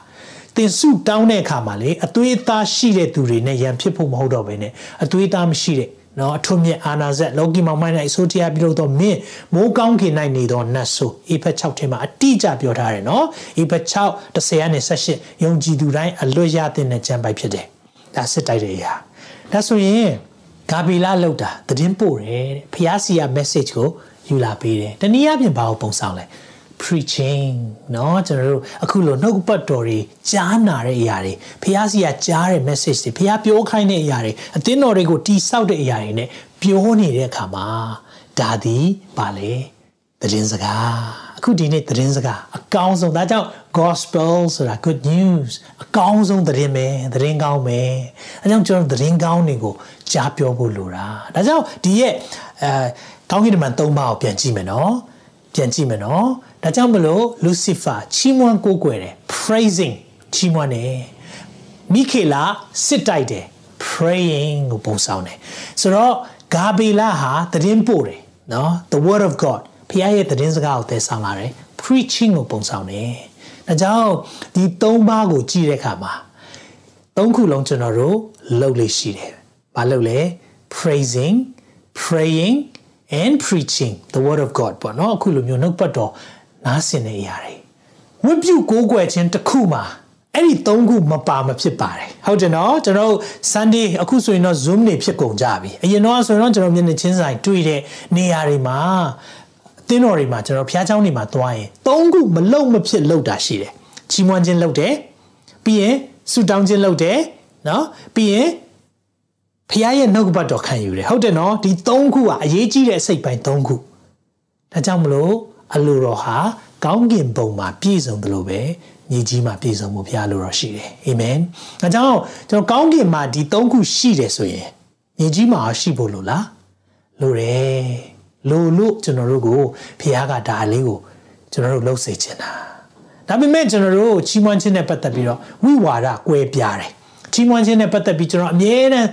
သင်ဆုတောင်းတဲ့အခါမှာလေအသွေးသားရှိတဲ့သူတွေနဲ့ရန်ဖြစ်ဖို့မဟုတ်တော့ဘဲနဲ့အသွေးသားမရှိတဲ့နော်အထွတ်မြတ်အာနာဇက်လောကီမောင်မိုင်း၌အစိုးတရားပြုလို့တော့မင်းမိုးကောင်းခင်၌နေတော့နတ်ဆိုအေဖက်6ထဲမှာအတိအကျပြောထားတယ်နော်အေဖက်6 10နဲ့18ယုံကြည်သူတိုင်းအလွတ်ရတဲ့ကြံပိုက်ဖြစ်တယ်ဒါစစ်တိုက်တဲ့အရာဒါဆိုရင် ဂါဘီလာလောက်တာသတင်းပို့တယ်တဲ့ဖျားစီယာ message ကိုယူလာပေးတယ်တနည်းအားဖြင့်ဘာကိုပုံဆောင်လဲ preaching เนาะကျွန်တော်တို့အခုလိုနှုတ်ပတ်တော်တွေကြားနာတဲ့အရာတွေဖះစီကကြားတဲ့ message တွေဖះပြောခိုင်းတဲ့အရာတွေအသင်းတော်တွေကိုတိဆောက်တဲ့အရာတွေ ਨੇ ပြောနေတဲ့အခါမှာဒါသည်ပါလေသတင်းစကားအခုဒီနေ့သတင်းစကားအကောင်းဆုံးဒါကြောင့် gospel ဆိုတာ good news အကောင်းဆုံးသတင်းပဲသတင်းကောင်းပဲအဲကြောင့်ကျွန်တော်သတင်းကောင်းတွေကို ကြားပြောဖို့လိုတာဒါကြောင့်ဒီရဲ့အဲကောင်းကင်တမန်၃ပါးကိုပြန်ကြည့်မယ်နော်ပြန်ကြည့်မယ်နော်ဒါကြောင့်မလို့ Lucifer ချီးမွမ်းကိုးကွယ်တယ် praising ချီးမွမ်းတယ်မိခေလာစစ်တိုက်တယ် praying ကိုပုံဆောင်တယ်ဆိုတော့ဂါဘေလာဟာသတင်းပို့တယ်နော် the word of god ဖခင်ရဲ့သတင်းစကားကိုသယ်ဆောင်လာတယ် preaching ကိုပုံဆောင်တယ်ဒါကြောင့်ဒီ၃ပါးကိုကြည့်တဲ့အခါမှာ၃ခုလုံးကျွန်တော်တို့လုပ်လို့ရှိတယ် ဘာလုပ်လဲ praising praying and preaching the word of god ပေါ့နော်အခုလိုမျိုးနှုတ်ပတ်တော်နားဆင်တဲ့အရာတွေဝိပုကိုးကွယ်ခြင်းတစ်ခုမှာအဲ့ဒီ၃ခုမပါမဖြစ်ပါတယ်ဟုတ်တယ်နော်ကျွန်တော် Sunday အခုဆိုရင်တော့ Zoom နေဖြစ်ကုန်ကြပြီအရင်တော့ဆိုရင်တော့ကျွန်တော်မျက်နှာချင်းဆိုင်တွေ့တဲ့နေရာတွေမှာအသင်းတော်တွေမှာကျွန်တော်ဖျားเจ้าတွေမှာသွားရင်၃ခုမလုံမဖြစ်လောက်တာရှိတယ်ချီးမွမ်းခြင်းလုပ်တယ်ပြီးရင်ဆုတောင်းခြင်းလုပ်တယ်နော်ပြီးရင် ဖခင်ရဲ့နှုတ်ကပတ်တော်ခံယူတယ်ဟုတ်တယ်နော်ဒီ၃ခုကအရေးကြီးတဲ့စိတ်ပိုင်း၃ခုဒါကြောင့်မလို့အလိုတော်ဟာကောင်းကင်ဘုံမှာပြည့်စုံတယ်လို့ပဲညီကြီးမှာပြည့်စုံမှုဘုရားလိုတော်ရှိတယ်အာမင်ဒါကြောင့်ကျွန်တော်ကောင်းကင်မှာဒီ၃ခုရှိတယ်ဆိုရင်ညီကြီးမှာရှိဖို့လို့လားလိုတယ်လိုလို့ကျွန်တော်တို့ကိုဘုရားကဒါလေးကိုကျွန်တော်တို့လှုပ်စေချင်တာဒါပေမဲ့ကျွန်တော်တို့ချီးမွမ်းခြင်းနဲ့ပတ်သက်ပြီးတော့ဝိဝါဒကွဲပြားတယ်ချီးမွမ်းခြင်းနဲ့ပတ်သက်ပြီးကျွန်တော်အမြဲတမ်း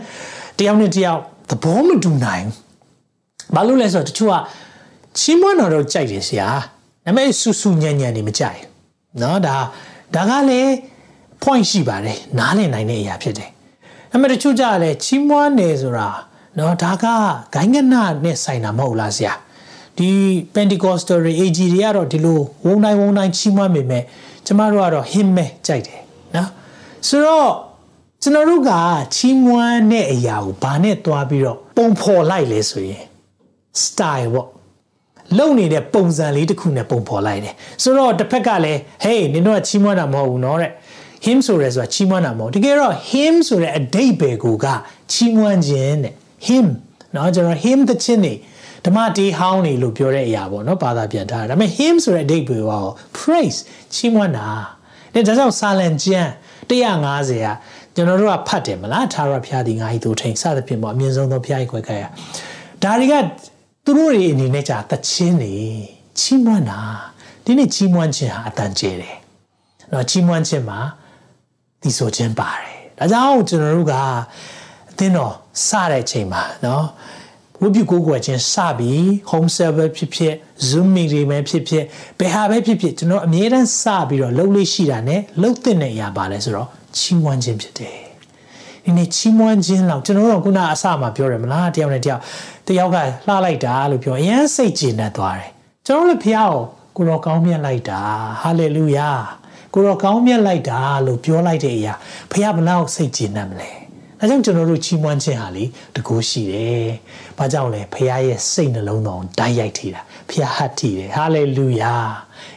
တယောက်နဲ့တယောက်သဘောမတူနိုင်ဘာလို့လဲဆိုတော့တချို့ကချီးမွမ်းတော်တော့ကြိုက်တယ်ဆရာဒါပေမဲ့ဆူဆူညံ့ညံ့နေမကြိုက်เนาะဒါဒါကလည်း point ရှိပါတယ်နားလည်နိုင်တဲ့အရာဖြစ်တယ်ဒါပေမဲ့တချို့ကြလည်းချီးမွမ်းတယ်ဆိုတာเนาะဒါကဂိုင်းကနနဲ့ဆိုင်တာမဟုတ်လားဆရာဒီ Pentecostal တွေ AG တွေကတော့ဒီလိုဝုံတိုင်းဝုံတိုင်းချီးမွမ်းပေမဲ့ကျမတို့ကတော့ hymn ပဲကြိုက်တယ်နော်ဆိုတော့ ကျွန်တော်တို့ကချီးမွမ်းတဲ့အရာကိုဘာနဲ့တွားပြီးတော့ပုံဖော်လိုက်လဲဆိုရင် style ပေါ့လုံနေတဲ့ပုံစံလေးတစ်ခုနဲ့ပုံဖော်လိုက်တယ်ဆိုတော့တစ်ဖက်ကလည်း hey နင်တို့ကချီးမွမ်းတာမဟုတ်ဘူးနော်တဲ့ him ဆိုရဲဆိုတာချီးမွမ်းတာမဟုတ်တကယ်တော့ him ဆိုတဲ့အဓိပ္ပာယ်ကိုကချီးမွမ်းခြင်းတဲ့ him နော်ကျွန်တော် him တဲ့ချင်းနေဓမ္မတေးဟောင်းနေလို့ပြောတဲ့အရာပေါ့နော်ဘာသာပြန်ထားတာဒါပေမဲ့ him ဆိုတဲ့အဓိပ္ပာယ်က praise ချီးမွမ်းတာဒါကြောင့် silent ကျမ်း150က ကျွန်တော်တို့ကဖတ်တယ်မလားသာရဖျားဒီငါ့ဤသူထိန်စသဖြင့်ပေါ့အမြင့်ဆုံးသောဖျားဤခွဲခိုင်းရဒါတွေကသူတို့တွေအနေနဲ့ကြာတချင်းနေချီးမွမ်းတာဒီနေ့ချီးမွမ်းခြင်းဟာအတန်ကျဲတယ်။နော်ချီးမွမ်းခြင်းမှာဒီဆိုခြင်းပါတယ်။ဒါကြောင့်ကျွန်တော်တို့ကအသင်းတော်စတဲ့အချိန်မှာနော်ဝိပုကိုးကွယ်ခြင်းစပြီး home server ဖြစ်ဖြစ် zoom meeting ပဲဖြစ်ဖြစ်ဘယ်ဟာပဲဖြစ်ဖြစ်ကျွန်တော်အမြဲတမ်းစပြီးတော့လှုပ်လေးရှိတာ ਨੇ လှုပ်တဲ့အရာပါလဲဆိုတော့ ချီးမွမ်းခြင်းဖြစ်တယ်ဒီနေ့ချီးမွမ်းခြင်းလောက်ကျွန်တော်တို့ကခုနအစမှာပြောတယ်မလားတယောက်နဲ့တယောက်တယောက်ကလှလိုက်တာလို့ပြောအရင်စိတ်ကျေနပ်သွားတယ်ကျွန်တော်လည်းဖះကိုကိုတော်ကောင်းမြတ်လိုက်တာဟာလေလုယာကိုတော်ကောင်းမြတ်လိုက်တာလို့ပြောလိုက်တဲ့အရာဖះဘလောက်စိတ်ကျေနပ်မလဲဒါကြောင့်ကျွန်တော်တို့ချီးမွမ်းခြင်းဟာလေတကူရှိတယ်။ဘာကြောင့်လဲဖះရဲ့စိတ်နှလုံးတော်ဓာတ်ရိုက်ထီတာဖះဟတ်ထီတယ်ဟာလေလုယာ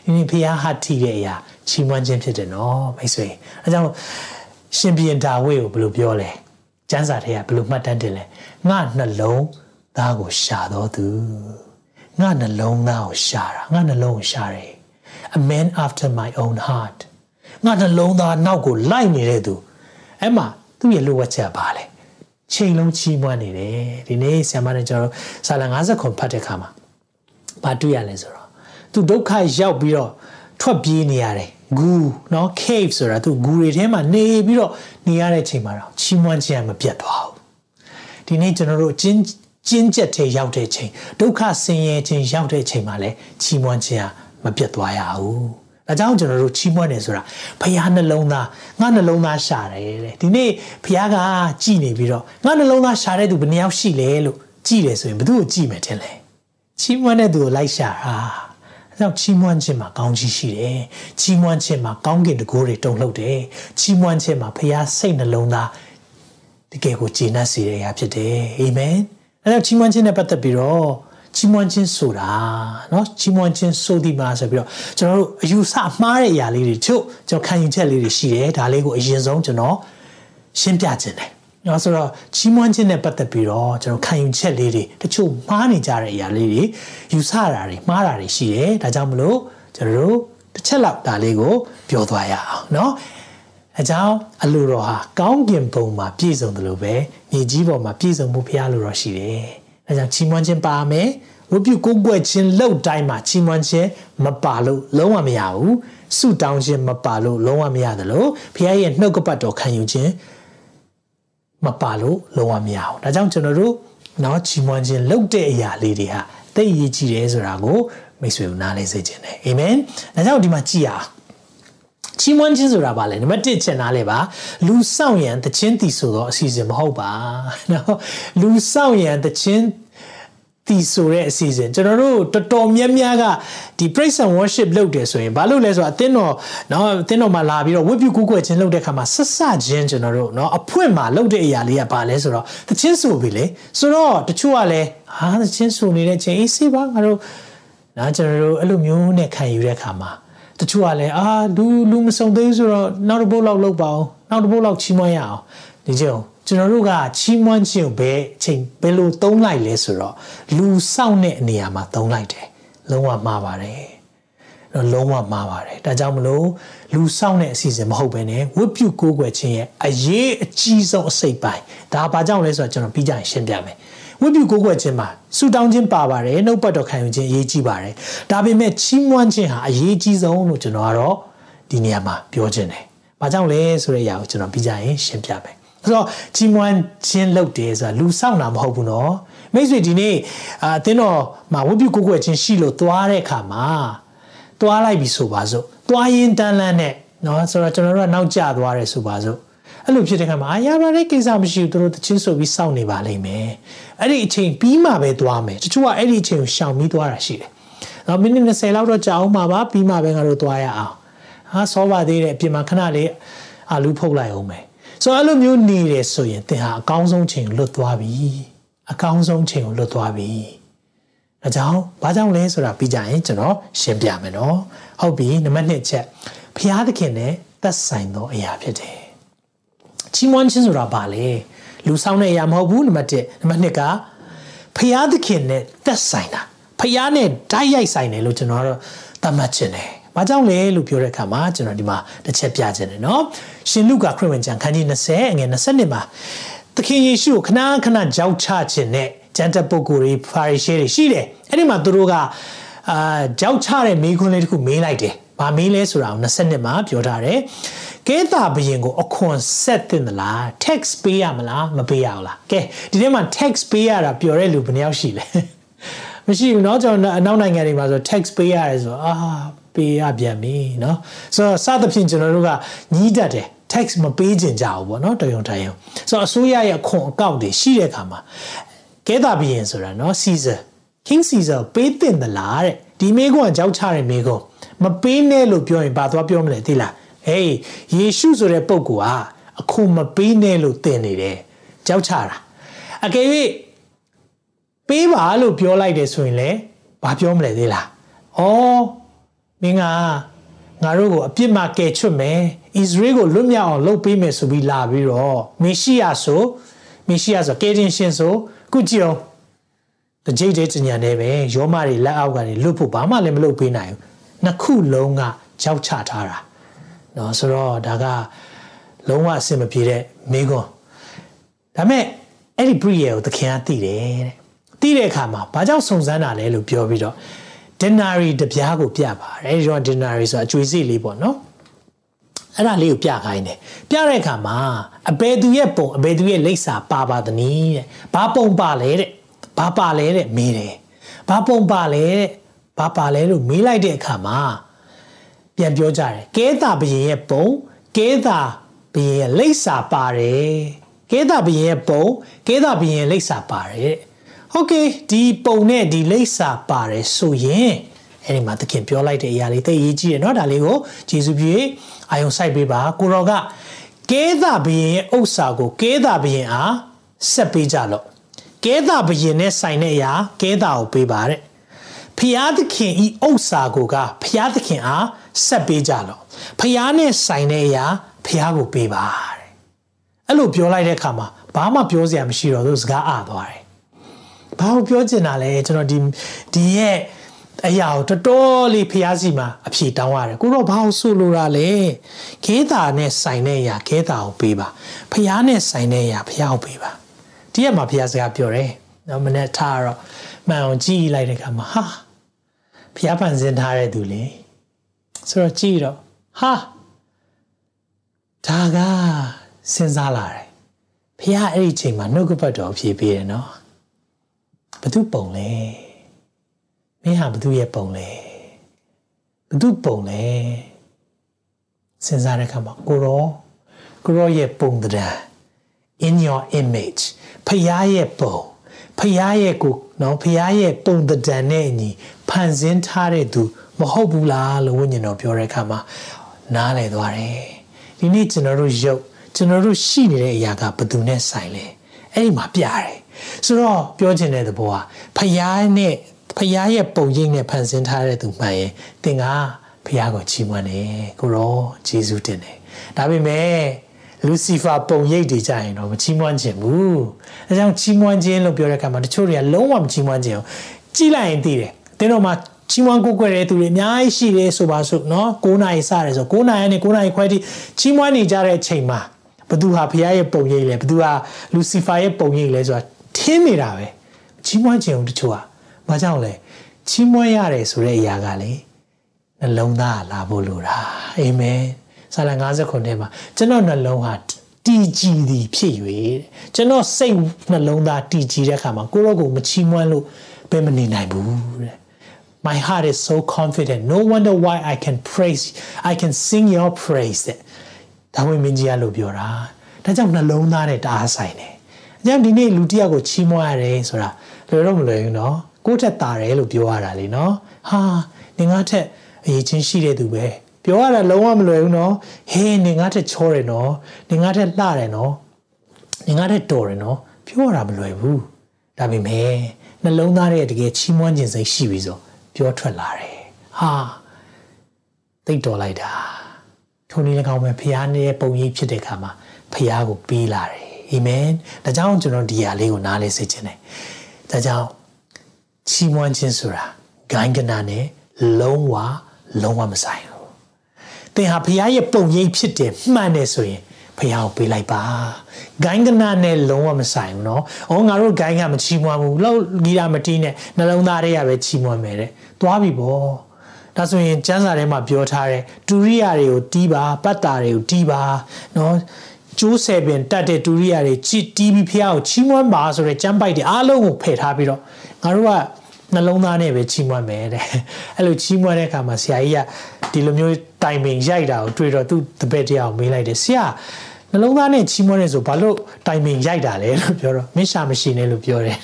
ဒီနေ့ဖះဟတ်ထီတဲ့အရာ ချီးမွမ်းခြင်းဖြစ်တယ်နော်မိတ်ဆွေ။အဲကြောင့်ရှင်ဘီရင်ဒါဝိကိုဘယ်လိုပြောလဲကျမ်းစာထဲကဘယ်လိုမှတ်တမ်းတင်လဲငါနှလုံးသားကိုရှာတော်သူငါနှလုံးသားကိုရှာတာငါနှလုံးကိုရှာတယ် a man after my own heart ငါနှလုံးသားနောက်ကိုလိုက်နေတဲ့သူအဲ့မှာသူ့ရဲ့လိုဝတ်ချက်ပါလေချိန်လုံးချီးမွမ်းနေတယ်ဒီနေ့ဆရာမနဲ့ကျွန်တော်စာလံ50ခွန်ဖတ်တဲ့ခါမှာဘာတွေ့ရလဲဆိုတော့သူဒုက္ခရောက်ပြီးတော့ ထွက်ပြေးနေရတယ်ဂူเนาะ cave ဆိုတာသူဂူတွေထဲမှာနေပြီးတော့နေရတဲ့ချိန်မှာတော့ချီးမွမ်းခြင်းမပြတ်သွားဘူး ဒီနေ့ကျွန်တော်တို့ကျင်းကျင်းကျက်တဲ့ရောက်တဲ့ချိန်ဒုက္ခဆင်းရဲခြင်းရောက်တဲ့ချိန်မှာလည်းချီးမွမ်းခြင်းဟာမပြတ်သွားရဘူးဒါကြောင့်ကျွန်တော်တို့ချီးမွမ်းတယ်ဆိုတာဖခင်နှလုံးသားငါနှလုံးသားရှာတယ်တဲ့ဒီနေ့ဖခင်ကကြည်နေပြီးတော့ငါနှလုံးသားရှာတဲ့သူဘယ်နှယောက်ရှိလဲလို့ကြည်တယ်ဆိုရင်ဘယ်သူကိုကြည်မယ်ထင်လဲချီးမွမ်းတဲ့သူကိုလိုက်ရှာတာ အဲကြောင့်ချီးမွမ်းခြင်းမှာကောင်းကြီးရှိတယ်ချီးမွမ်းခြင်းမှာကောင်းကင်တကိုးတွေတုံ့လှုပ်တယ်ချီးမွမ်းခြင်းမှာဖခင်စိတ်နှလုံးသားတကယ်ကိုကျေနပ်စေတဲ့အရာဖြစ်တယ်အာမင်အဲကြောင့်ချီးမွမ်းခြင်းနဲ့ပတ်သက်ပြီးတော့ချီးမွမ်းခြင်းဆိုတာเนาะချီးမွမ်းခြင်းဆိုဒီမှာဆိုပြီးတော့ကျွန်တော်တို့အယူဆမှားတဲ့အရာလေးတွေချုပ်ကျွန်တော်ခံယူချက်လေးတွေရှိတယ်ဒါလေးကိုအရင်ဆုံးကျွန်တော်ရှင်းပြခြင်းတယ် เนาะဆိုတော့ချီးမွမ်းခြင်းနဲ့ပတ်သက်ပြီးတော့ကျွန်တော်ခံယူချက်လေးတွေတချို့မှားနေကြတဲ့အရာလေးတွေယူဆတာတွေမှားတာတွေရှိတယ်ဒါကြောင့်မလို့ကျွန်တော်တို့တစ်ချက်လောက်ဒါလေးကိုပြောသွားရအောင်เนาะအကြောင်းအလိုတော်ဟာကောင်းကင်ဘုံမှာပြည့်စုံတယ်လို့ပဲမြေကြီးပေါ်မှာပြည့်စုံမှုဘုရားလိုတော်ရှိတယ်။အဲကြောင့်ချီးမွမ်းခြင်းပါမယ်။ဝတ်ပြုကိုးကွယ်ခြင်းလောက်တိုင်းမှာချီးမွမ်းခြင်းမပါလို့လုံးဝမရဘူး။ဆုတောင်းခြင်းမပါလို့လုံးဝမရတယ်လို့ဘုရားရဲ့နှုတ်ကပတ်တော်ခံယူခြင်း မပါလို့လုံးဝမရဘူး။ဒါကြောင့်ကျွန်တော်တို့နော်ချီးမွမ်းခြင်းလောက်တဲ့အရာလေးတွေဟာသိရည်ကြည်တယ်ဆိုတာကိုမိတ်ဆွေတို့နားလည်စေခြင်းတယ်။အာမင်။ဒါကြောင့်ဒီမှာကြည်အားချီးမွမ်းခြင်းဆိုတာဘာလဲနံပါတ်1ချက်နားလဲပါလူဆောင်ရန်တခြင်းတည်ဆိုတော့အစီအစဉ်မဟုတ်ပါနော်လူဆောင်ရန်တခြင်း တည်ဆိုတဲ့အစီအစဉ်ကျွန်တော်တို့တော်တော်များများကဒီ praise and worship လုပ်တယ်ဆိုရင်ဘာလို့လဲဆိုတော့အသင်းတော်နော်အသင်းတော်မှာလာပြီးတော့ဝတ်ပြုကူးကွယ်ခြင်းလုပ်တဲ့ခါမှာဆက်ဆခြင်းကျွန်တော်တို့နော်အဖွင့်မှာလုပ်တဲ့အရာလေးကဘာလဲဆိုတော့တခြင်းဆိုပြီလေဆိုတော့တချို့ကလည်းဟာတခြင်းဆိုနေတဲ့ချိန်အေးစေးပါငါတို့နော်ကျွန်တော်တို့အဲ့လိုမျိုးနဲ့ခံယူတဲ့ခါမှာတချို့ကလည်းအာလူလူမစုံသေးဆိုတော့နောက်တစ်ပုတ်လောက်လုပ်ပါအောင်နောက်တစ်ပုတ်လောက်ချီးမွမ်းရအောင်ဒီကြောင် ကျွန်တော်တို့ကချီးမွမ်းခြင်းကိုဘယ်အချိန်ဘယ်လိုသုံးလိုက်လဲဆိုတော့လူစောင့်တဲ့အနေရာမှာသုံးလိုက်တယ်လုံးဝမှားပါတယ်တော့လုံးဝမှားပါတယ်ဒါကြောင့်မလို့လူစောင့်တဲ့အစီအစဉ်မဟုတ်ဘဲနဲ့ဝတ်ပြုကိုးကွယ်ခြင်းရဲ့အရေးအကြီးဆုံးအစိတ်ပိုင်းဒါဘာကြောင့်လဲဆိုတော့ကျွန်တော်ပြီးကြရင်ရှင်းပြမယ်ဝိပုကိုးကွယ်ခြင်းမှာဆူတောင်းခြင်းပါပါတယ်နှုတ်ပတ်တော်ခံယူခြင်းအရေးကြီးပါတယ်ဒါပေမဲ့ချီးမွမ်းခြင်းဟာအရေးကြီးဆုံးလို့ကျွန်တော်ကတော့ဒီနေရာမှာပြောခြင်းတယ်ဘာကြောင့်လဲဆိုတဲ့အရာကိုကျွန်တော်ပြီးကြရင်ရှင်းပြမယ် ဆိုတော့ချီးမွမ်းခြင်းလုပ်တယ်ဆိုတာလူဆောင်တာမဟုတ်ဘူးနော်မိတ်ဆွေဒီနေ့အာအသင်းတော်မှာဝိပုကိုးကွယ်ခြင်းရှိလို့သွားတဲ့အခါမှာသွားလိုက်ပြီဆိုပါစို့သွားရင်တန်းလန်းနဲ့နော်ဆိုတော့ကျွန်တော်တို့ကနောက်ကျသွားတယ်ဆိုပါစို့အဲ့လိုဖြစ်တဲ့ခါမှာအာရပါတဲ့ကိစ္စမရှိဘူးသူတို့တချင်းဆိုပြီးစောင့်နေပါလိမ့်မယ်အဲ့ဒီအချိန်ပြီးမှပဲသွားမယ်တချို့ကအဲ့ဒီအချိန်ကိုရှောင်ပြီးသွားတာရှိတယ်နော်မိနစ်20လောက်တော့ကြာအောင်ပါပါပြီးမှပဲငါတို့သွားရအောင်ဟာစောပါသေးတယ်အပြင်မှာခဏလေးအာလူဖုတ်လိုက်အောင်မယ် ဆိုတော့အဲ့လိုမျိုးနေတယ်ဆိုရင်သင်ဟာအကောင်းဆုံးချိန်ကိုလွတ်သွားပြီအကောင်းဆုံးချိန်ကိုလွတ်သွားပြီ။ဒါကြောင့်ဘာကြောင့်လဲဆိုတာပြီးကြရင်ကျွန်တော်ရှင်းပြမယ်နော်။ဟုတ်ပြီနံပါတ်1ချက်ဖျားသခင်နဲ့သက်ဆိုင်သောအရာဖြစ်တယ်။ချီးမွမ်းခြင်းဆိုတာဘာလဲ။လူဆောင်တဲ့အရာမဟုတ်ဘူးနံပါတ်1နံပါတ်2ကဖျားသခင်နဲ့သက်ဆိုင်တာဖျားနဲ့ဓာတ်ရိုက်ဆိုင်တယ်လို့ကျွန်တော်ကတော့သတ်မှတ်ခြင်းတယ်။ ဘာကြောင့်လဲလို့ပြောတဲ့အခါမှာကျွန်တော်ဒီမှာတစ်ချက်ပြခြင်းတယ်နော်။ရှင်လုကာခရစ်ဝင်ကျမ်းခန်းကြီး20အငယ်20မှာသခင်ယေရှုကိုခဏခဏကြောက်ချခြင်းနဲ့ကျန်တဲ့ပုဂ္ဂိုလ်တွေဖာရီရှဲတွေရှိတယ်အဲ့ဒီမှာသူတို့ကအာကြောက်ချတဲ့မိခွန်းလေးတစ်ခုမေးလိုက်တယ်ဘာမေးလဲဆိုတာကို20မှာပြောထားတယ်ကဲတာဘရင်ကိုအခွန်ဆက်တင်သလား tax ပေးရမလားမပေးရဘူးလားကဲဒီထဲမှာ tax ပေးရတာပြောတဲ့လူဘယ်နှယောက်ရှိလဲမရှိဘူးเนาะကျွန်တော်အနောက်နိုင်ငံတွေမှာဆို tax ပေးရတယ်ဆိုအာ ပေးရပြန်ပြီเนาะဆိုတော့စသဖြင့်ကျွန်တော်တို့ကညီးတတ်တယ် tax မပေးကြကြဘူးပေါ့နော်တယုံတယုံဆိုတော့အစိုးရရဲ့အခွန်အကောက်တွေရှိတဲ့အခါမှာကဲတာဘီရင်ဆိုတာနော် Caesar King Caesar ပေးတင်သလားတဲ့ဒီမိကွန်းကြောက်ချတဲ့မိကွန်းမပေးနဲ့လို့ပြောရင်ဘာသွားပြောမလဲသိလားဟေးယေရှုဆိုတဲ့ပုဂ္ဂိုလ်ဟာအခွန်မပေးနဲ့လို့တင်နေတယ်ကြောက်ချတာအကယ်၍ပေးပါလို့ပြောလိုက်တယ်ဆိုရင်လေဘာပြောမလဲသေးလားဩ မင်းကငါတို့ကိုအပြစ်မှကယ်ချွတ်မယ်ဣသရေလကိုလွတ်မြောက်အောင်လုပ်ပေးမယ်ဆိုပြီးလာပြီးတော့မေရှိယဆိုမေရှိယဆိုကယ်တင်ရှင်ဆိုခုကြည့်အောင်တကြိတ်တဲ့ညာနေပဲယောမတွေလက်အောက်ကနေလွတ်ဖို့ဘာမှလည်းမလုပ်ပေးနိုင်ဘူးနှစ်ခုလုံးကကြောက်ချထားတာเนาะဆိုတော့ဒါကလုံးဝအဆင်မပြေတဲ့မိကွန်းဒါမဲ့အဲ့ဒီပရိယေကိုသခင်ကသိတယ်တဲ့သိတဲ့အခါမှာဘာကြောင့်စုံစမ်းတာလဲလို့ပြောပြီးတော့ denary တပြားကိုပြပါတယ်အဲဒီတော့ denary ဆိုတာအကျွေးစီလေးပေါ့နော်အဲ့ဒါလေးကိုပြခိုင်းတယ်ပြတဲ့အခါမှာအဘယ်သူရဲ့ပုံအဘယ်သူရဲ့လိပ်စာပါပါသနည်းတဲ့ဘာပုံပါလဲတဲ့ဘာပါလဲတဲ့မေးတယ်ဘာပုံပါလဲတဲ့ဘာပါလဲလို့မေးလိုက်တဲ့အခါမှာပြန်ပြောကြတယ်ကဲတာဘရင်ရဲ့ပုံကဲတာဘရင်ရဲ့လိပ်စာပါတယ်ကဲတာဘရင်ရဲ့ပုံကဲတာဘရင်ရဲ့လိပ်စာပါတယ် ဟုတ်ကဲ့ဒီပုံနဲ့ဒီလိပ်စာပါတယ်ဆိုရင်အဲ့ဒီမှာသခင်ပြောလိုက်တဲ့အရာလေးသိအရေးကြီးတယ်เนาะဒါလေးကိုဂျေစုပြေအာယုံစိုက်ပေးပါကိုရောကကဲသာဘရင်ရဲ့ဥစ္စာကိုကဲသာဘရင်အားဆက်ပေးကြလော့ကဲသာဘရင်နဲ့ဆိုင်တဲ့အရာကဲသာကိုပေးပါတဲ့ဖျားသခင်ဤဥစ္စာကိုကဖျားသခင်အားဆက်ပေးကြလော့ဖျားနဲ့ဆိုင်တဲ့အရာဖျားကိုပေးပါတဲ့အဲ့လိုပြောလိုက်တဲ့အခါမှာဘာမှပြောစရာမရှိတော့သူစကားအာသွားတယ် ဘာလို့ပြောချင်တာလဲကျွန်တော်ဒီဒီရဲ့အရာကိုတော်တော်လေးဖျားစီမှာအဖြေတောင်းရတယ်ကိုတော့ဘာလို့ဆိုလိုတာလဲခဲတာနဲ့ဆိုင်တဲ့အရာခဲတာကိုပေးပါဖျားနဲ့ဆိုင်တဲ့အရာဖျားကိုပေးပါဒီရက်မှာဖျားစကားပြောတယ်နော်မနေ့ထားတော့မှန်အောင်ကြည့်လိုက်တဲ့အခါမှာဟာဖျားပန်စင်ထားတဲ့သူလေဆိုတော့ကြည့်တော့ဟာဒါကစဉ်းစားလာတယ်ဖျားအဲ့ဒီချိန်မှာနှုတ်ကပတ်တော်ဖြေပေးတယ်နော် ဘသူပုံလဲမင်းဟာဘသူရဲ့ပုံလဲဘသူပုံလဲစဉ်းစားတဲ့အခါမှာကိုရောကိုရောရဲ့ပုံတံ in your image ဖျားရဲ့ပုံဖျားရဲ့ကိုနော်ဖျားရဲ့ပုံတံနဲ့အညီဖန်ဆင်းထားတဲ့သူမဟုတ်ဘူးလားလို့ဝိညာဉ်တော်ပြောတဲ့အခါမှာနားလည်သွားတယ်ဒီနေ့ကျွန်တော်တို့ရုပ်ကျွန်တော်တို့ရှိနေတဲ့အရာကဘယ်သူနဲ့ဆိုင်လဲအဲ့ဒီမှာပြတယ် ဆိုတော့ပြောချင်တဲ့သဘောကဖယားနဲ့ဖယားရဲ့ပုံရိပ်နဲ့ဖန်ဆင်းထားတဲ့သူမှန်ရင်သင်ကဖယားကိုချီးမွမ်းတယ်ကိုရောယေရှုတင်တယ်ဒါပေမဲ့လူစီဖာပုံရိပ်တွေကြရင်တော့မချီးမွမ်းခြင်းဘူးအဲကြောင့်ချီးမွမ်းခြင်းလို့ပြောတဲ့အခါမှာတချို့တွေကလုံးဝမချီးမွမ်းခြင်းဘူးကြည်လိုက်ရင်သိတယ်သင်တို့မှာချီးမွမ်းကိုကွယ်တဲ့သူတွေအများကြီးရှိတယ်ဆိုပါစို့နော်9နာရီစတယ်ဆို9နာရီနဲ့9နာရီခွဲထိချီးမွမ်းနေကြတဲ့အချိန်မှာဘသူဟာဖခင်ရဲ့ပုံရိပ်လဲဘသူဟာလူစီဖာရဲ့ပုံရိပ်လဲဆိုတာ ထင်းနေတာပဲချီးမွမ်းခြင်းတချို့ဟာဘာကြောင့်လဲချီးမွမ်းရတယ်ဆိုတဲ့အရာကလေနှလုံးသားလာဖို့လိုတာအာမင်ဆာလ59မှာကျွန်တော်နှလုံးဟာတည်ကြည်သည်ဖြစ်၍ကျွန်တော်စိတ်နှလုံးသားတည်ကြည်တဲ့အခါမှာကိုရောကိုမချီးမွမ်းလို့ဘယ်မနေနိုင်ဘူးတဲ့ My heart is so confident. No wonder why I can praise, I can sing your praise. ဒါဝင်မင်းကြီးကလို့ပြောတာ။ဒါကြောင့်နှလုံးသားနဲ့တအားဆိုင်တယ်။ အကြောင်းဒီနေ့လူတစ်ယောက်ကိုချီးမွမ်းရတယ်ဆိုတာလွယ်တော့မလွယ်ဘူးနော်။ကိုယ့်ထက်တာတယ်လို့ပြောရတာလေနော်။ဟာနေငါထက်အရေးချင်းရှိတဲ့သူပဲ။ပြောရတာလုံးဝမလွယ်ဘူးနော်။ဟေးနေငါထက်ချောတယ်နော်။နေငါထက်လှတယ်နော်။နေငါထက်တော်တယ်နော်။ပြောရတာမလွယ်ဘူး။ဒါပေမဲ့နှလုံးသားရဲ့တကယ်ချီးမွမ်းခြင်းစိတ်ရှိပြီဆိုပြောထွက်လာတယ်ဟာသိတော်လိုက်တာထုံနေ၎င်းပဲဖခင်ရဲ့ပုံရိပ်ဖြစ်တဲ့အခါမှာဖခင်ကိုပေးလာတယ် အာမင်ဒါကြောင့်ကျွန်တော်ဒီဟာလေးကိုနားလဲစေချင်တယ်ဒါကြောင့်ချီးမွမ်းခြင်းဆိုတာဂိုင်းကနာနဲ့လုံးဝလုံးဝမဆိုင်ဘူးသင်ဟာဖခင်ရဲ့ပုံရိပ်ဖြစ်တယ်မှန်တယ်ဆိုရင်ဖះကိုပေးလိုက်ပါဂိုင်းကနာနဲ့လုံးဝမဆိုင်ဘူးเนาะ။အော်ငါတို့ဂိုင်းကမချီးမွမ်းဘူး။လောက်ဂီတာမတီးနဲ့နှလုံးသားတွေကပဲချီးမွမ်းမယ်တဲ့။သွားပြီပေါ့။ဒါဆိုရင်ကျမ်းစာထဲမှာပြောထားတဲ့တူရိယာတွေကိုတီးပါပတ်တာတွေကိုတီးပါเนาะ ကျိုးဆယ်ပင်တတ်တဲ့တူရိယာတွေချီတီးပြီးဖះကိုချီးမွမ်းပါဆိုတဲ့ကျမ်းပိုက်တွေအားလုံးကိုဖယ်ထားပြီးတော့ငါတို့ကနှလုံးသားနဲ့ပဲချီးမွမ်းမယ်တဲ့အဲ့လိုချီးမွမ်းတဲ့အခါမှာဆရာကြီးကဒီလိုမျိုးတိုင်ပင်ရိုက်တာကိုတွေ့တော့သူ့တပည့်တရားကိုမေးလိုက်တယ်ဆရာနှလုံးသားနဲ့ချီးမွမ်းနေဆိုဘာလို့တိုင်ပင်ရိုက်တာလဲလို့ပြောတော့မင်းရှာမရှိနဲ့လို့ပြောတယ်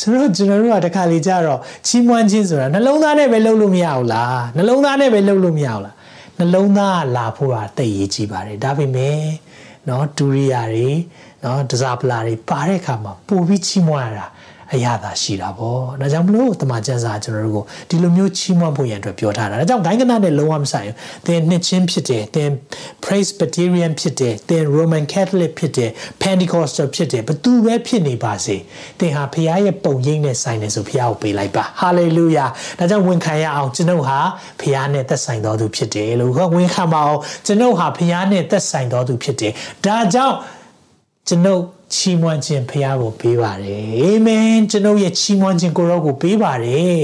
ဆိုတော့ကျွန်တော်တို့ကတခါလေကြတော့ချီးမွမ်းခြင်းဆိုတာနှလုံးသားနဲ့ပဲလုပ်လို့မရဘူးလားနှလုံးသားနဲ့ပဲလုပ်လို့မရဘူးလား နှလုံးသားကလာဖို့တာသိရေးကြည့်ပါတယ်ဒါပေမဲ့เนาะဒူရိယာတွေเนาะဒဇာပလာတွေပါတဲ့အခါမှာပို့ပြီးချီးမွမ်းရတာ အရသာရှိတာပေါ့ဒါကြောင့်မလို့တမန်ကျမ်းစာကျွန်တော်တို့ကိုဒီလိုမျိုးချီးမွမ်းဖို့ရန်အတွက်ပြောထားတာဒါကြောင့်ဂိုင်းကနနဲ့လုံးဝမဆိုင်ဘူးသင်နှစ်ချင်းဖြစ်တယ်သင် Presbyterian ဖြစ်တယ်သင် Roman Catholic ဖြစ်တယ် Pentecostal ဖြစ်တယ်ဘသူပဲဖြစ်နေပါစေသင်ဟာဖခင်ရဲ့ပုံရိပ်နဲ့ဆိုင်တယ်ဆိုဖခင်ကိုပေးလိုက်ပါ Hallelujah ဒါကြောင့်ဝန်ခံရအောင်ကျွန်ုပ်ဟာဖခင်နဲ့သက်ဆိုင်တော်သူဖြစ်တယ်လို့ဝန်ခံပါအောင်ကျွန်ုပ်ဟာဖခင်နဲ့သက်ဆိုင်တော်သူဖြစ်တယ်ဒါကြောင့်ကျွန်ုပ် ချီးမွမ်းခြင်းဖခင်ကိုပေးပါတယ်အာမင်ကျွန်ုပ်ရဲ့ချီးမွမ်းခြင်းကိုရောကိုပေးပါတယ်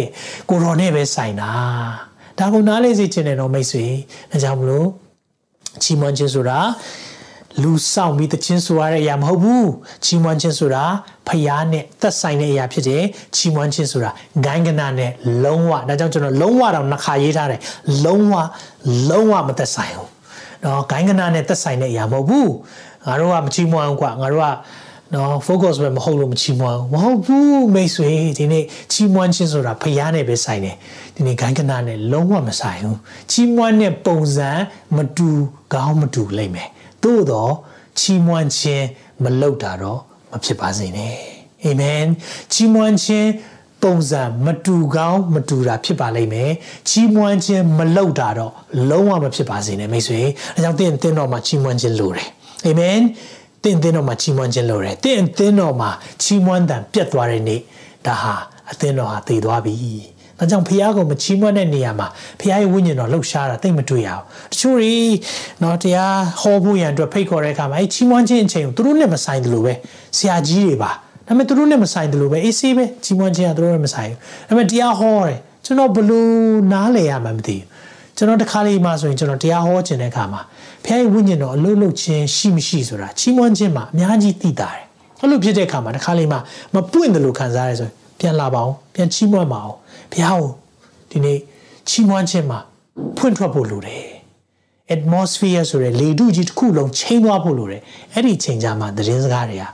ကိုရောနဲ့ပဲဆိုင်တာဒါကိုနားလေစေခြင်းနဲ့တော့မိတ်ဆွေဒါကြောင့်မလို့ချီးမွမ်းခြင်းဆိုတာလူဆောင်ပြီးတခြင်းဆိုရတဲ့အရာမဟုတ်ဘူးချီးမွမ်းခြင်းဆိုတာဖျားနဲ့သက်ဆိုင်တဲ့အရာဖြစ်တယ်ချီးမွမ်းခြင်းဆိုတာဂိုင်းကနာနဲ့လုံးဝဒါကြောင့်ကျွန်တော်လုံးဝတော့နှစ်ခါရေးထားတယ်လုံးဝလုံးဝမသက်ဆိုင်ဘူးနော်ဂိုင်းကနာနဲ့သက်ဆိုင်တဲ့အရာမဟုတ်ဘူး ငါတို့ကမချီးမွမ်းဘူးကွာငါတို့ကနော် focus ပဲမဟုတ်လို့မချီးမွမ်းဘူးမဟုတ်ဘူးမိတ်ဆွေဒီနေ့ချီးမွမ်းခြင်းဆိုတာဖျားနဲ့ပဲဆိုင်တယ်ဒီနေ့ဂိုင်းကနာနဲ့လုံးဝမဆိုင်ဘူးချီးမွမ်းတဲ့ပုံစံမတူကောင်းမတူလိမ့်မယ်သို့တော့ချီးမွမ်းခြင်းမလုပ်တာတော့မဖြစ်ပါစေနဲ့အာမင်ချီးမွမ်းခြင်းပုံစံမတူကောင်းမတူတာဖြစ်ပါလိမ့်မယ်ချီးမွမ်းခြင်းမလုပ်တာတော့လုံးဝမဖြစ်ပါစေနဲ့မိတ်ဆွေအဲကြောင့်တင်းတင်းတော်မှာချီးမွမ်းခြင်းလိုတယ် အာမင်တင်းတင်းတော်မှာချီးမွမ်းခြင်းလိုတယ်တင်းတင်းတော်မှာချီးမွမ်းတန်ပြတ်သွားတဲ့နေ့ဒါဟာအသင်းတော်ဟာတည်သွားပြီ။ဒါကြောင့်ဖခင်ကိုမချီးမွမ်းတဲ့နေရာမှာဖခင်ရဲ့ဝိညာဉ်တော်လှုပ်ရှားတာတိတ်မတွေ့ရအောင်။တချို့တွေနော်တရားဟောဖို့ရန်အတွက်ဖိတ်ခေါ်တဲ့အခါမှာအဲချီးမွမ်းခြင်းအချိန်ကိုသူတို့နဲ့မဆိုင်တယ်လို့ပဲဆရာကြီးတွေပါ။ဒါပေမဲ့သူတို့နဲ့မဆိုင်တယ်လို့ပဲအေးဆေးပဲချီးမွမ်းခြင်းကသူတို့နဲ့မဆိုင်ဘူး။ဒါပေမဲ့တရားဟောတယ်ကျွန်တော်ဘလို့နားလည်ရမှမသိဘူး။ကျွန်တော်တခါလေးမှဆိုရင်ကျွန်တော်တရားဟောခြင်းတဲ့အခါမှာ ဖခင်ရဲ့ဝိညာဉ်တော်အလုလုခြင်းရှိမရှိဆိုတာချီးမွမ်းခြင်းမှာအများကြီးသိတာတယ်။အဲ့လိုဖြစ်တဲ့အခါမှာတခါလေးမှမပွင့်တယ်လို့ခံစားရဆိုရင်ပြန်လာပါအောင်ပြန်ချီးမွမ်းပါအောင်ဘုရားကိုဒီနေ့ချီးမွမ်းခြင်းမှာဖွင့်ထွက်ဖို့လိုတယ် atmosphere ဆိုရယ်လေထုကြီးတစ်ခုလုံးချိန်သွားဖို့လိုတယ်အဲ့ဒီချိန်ကြမှာသတင်းစကားတွေဟာ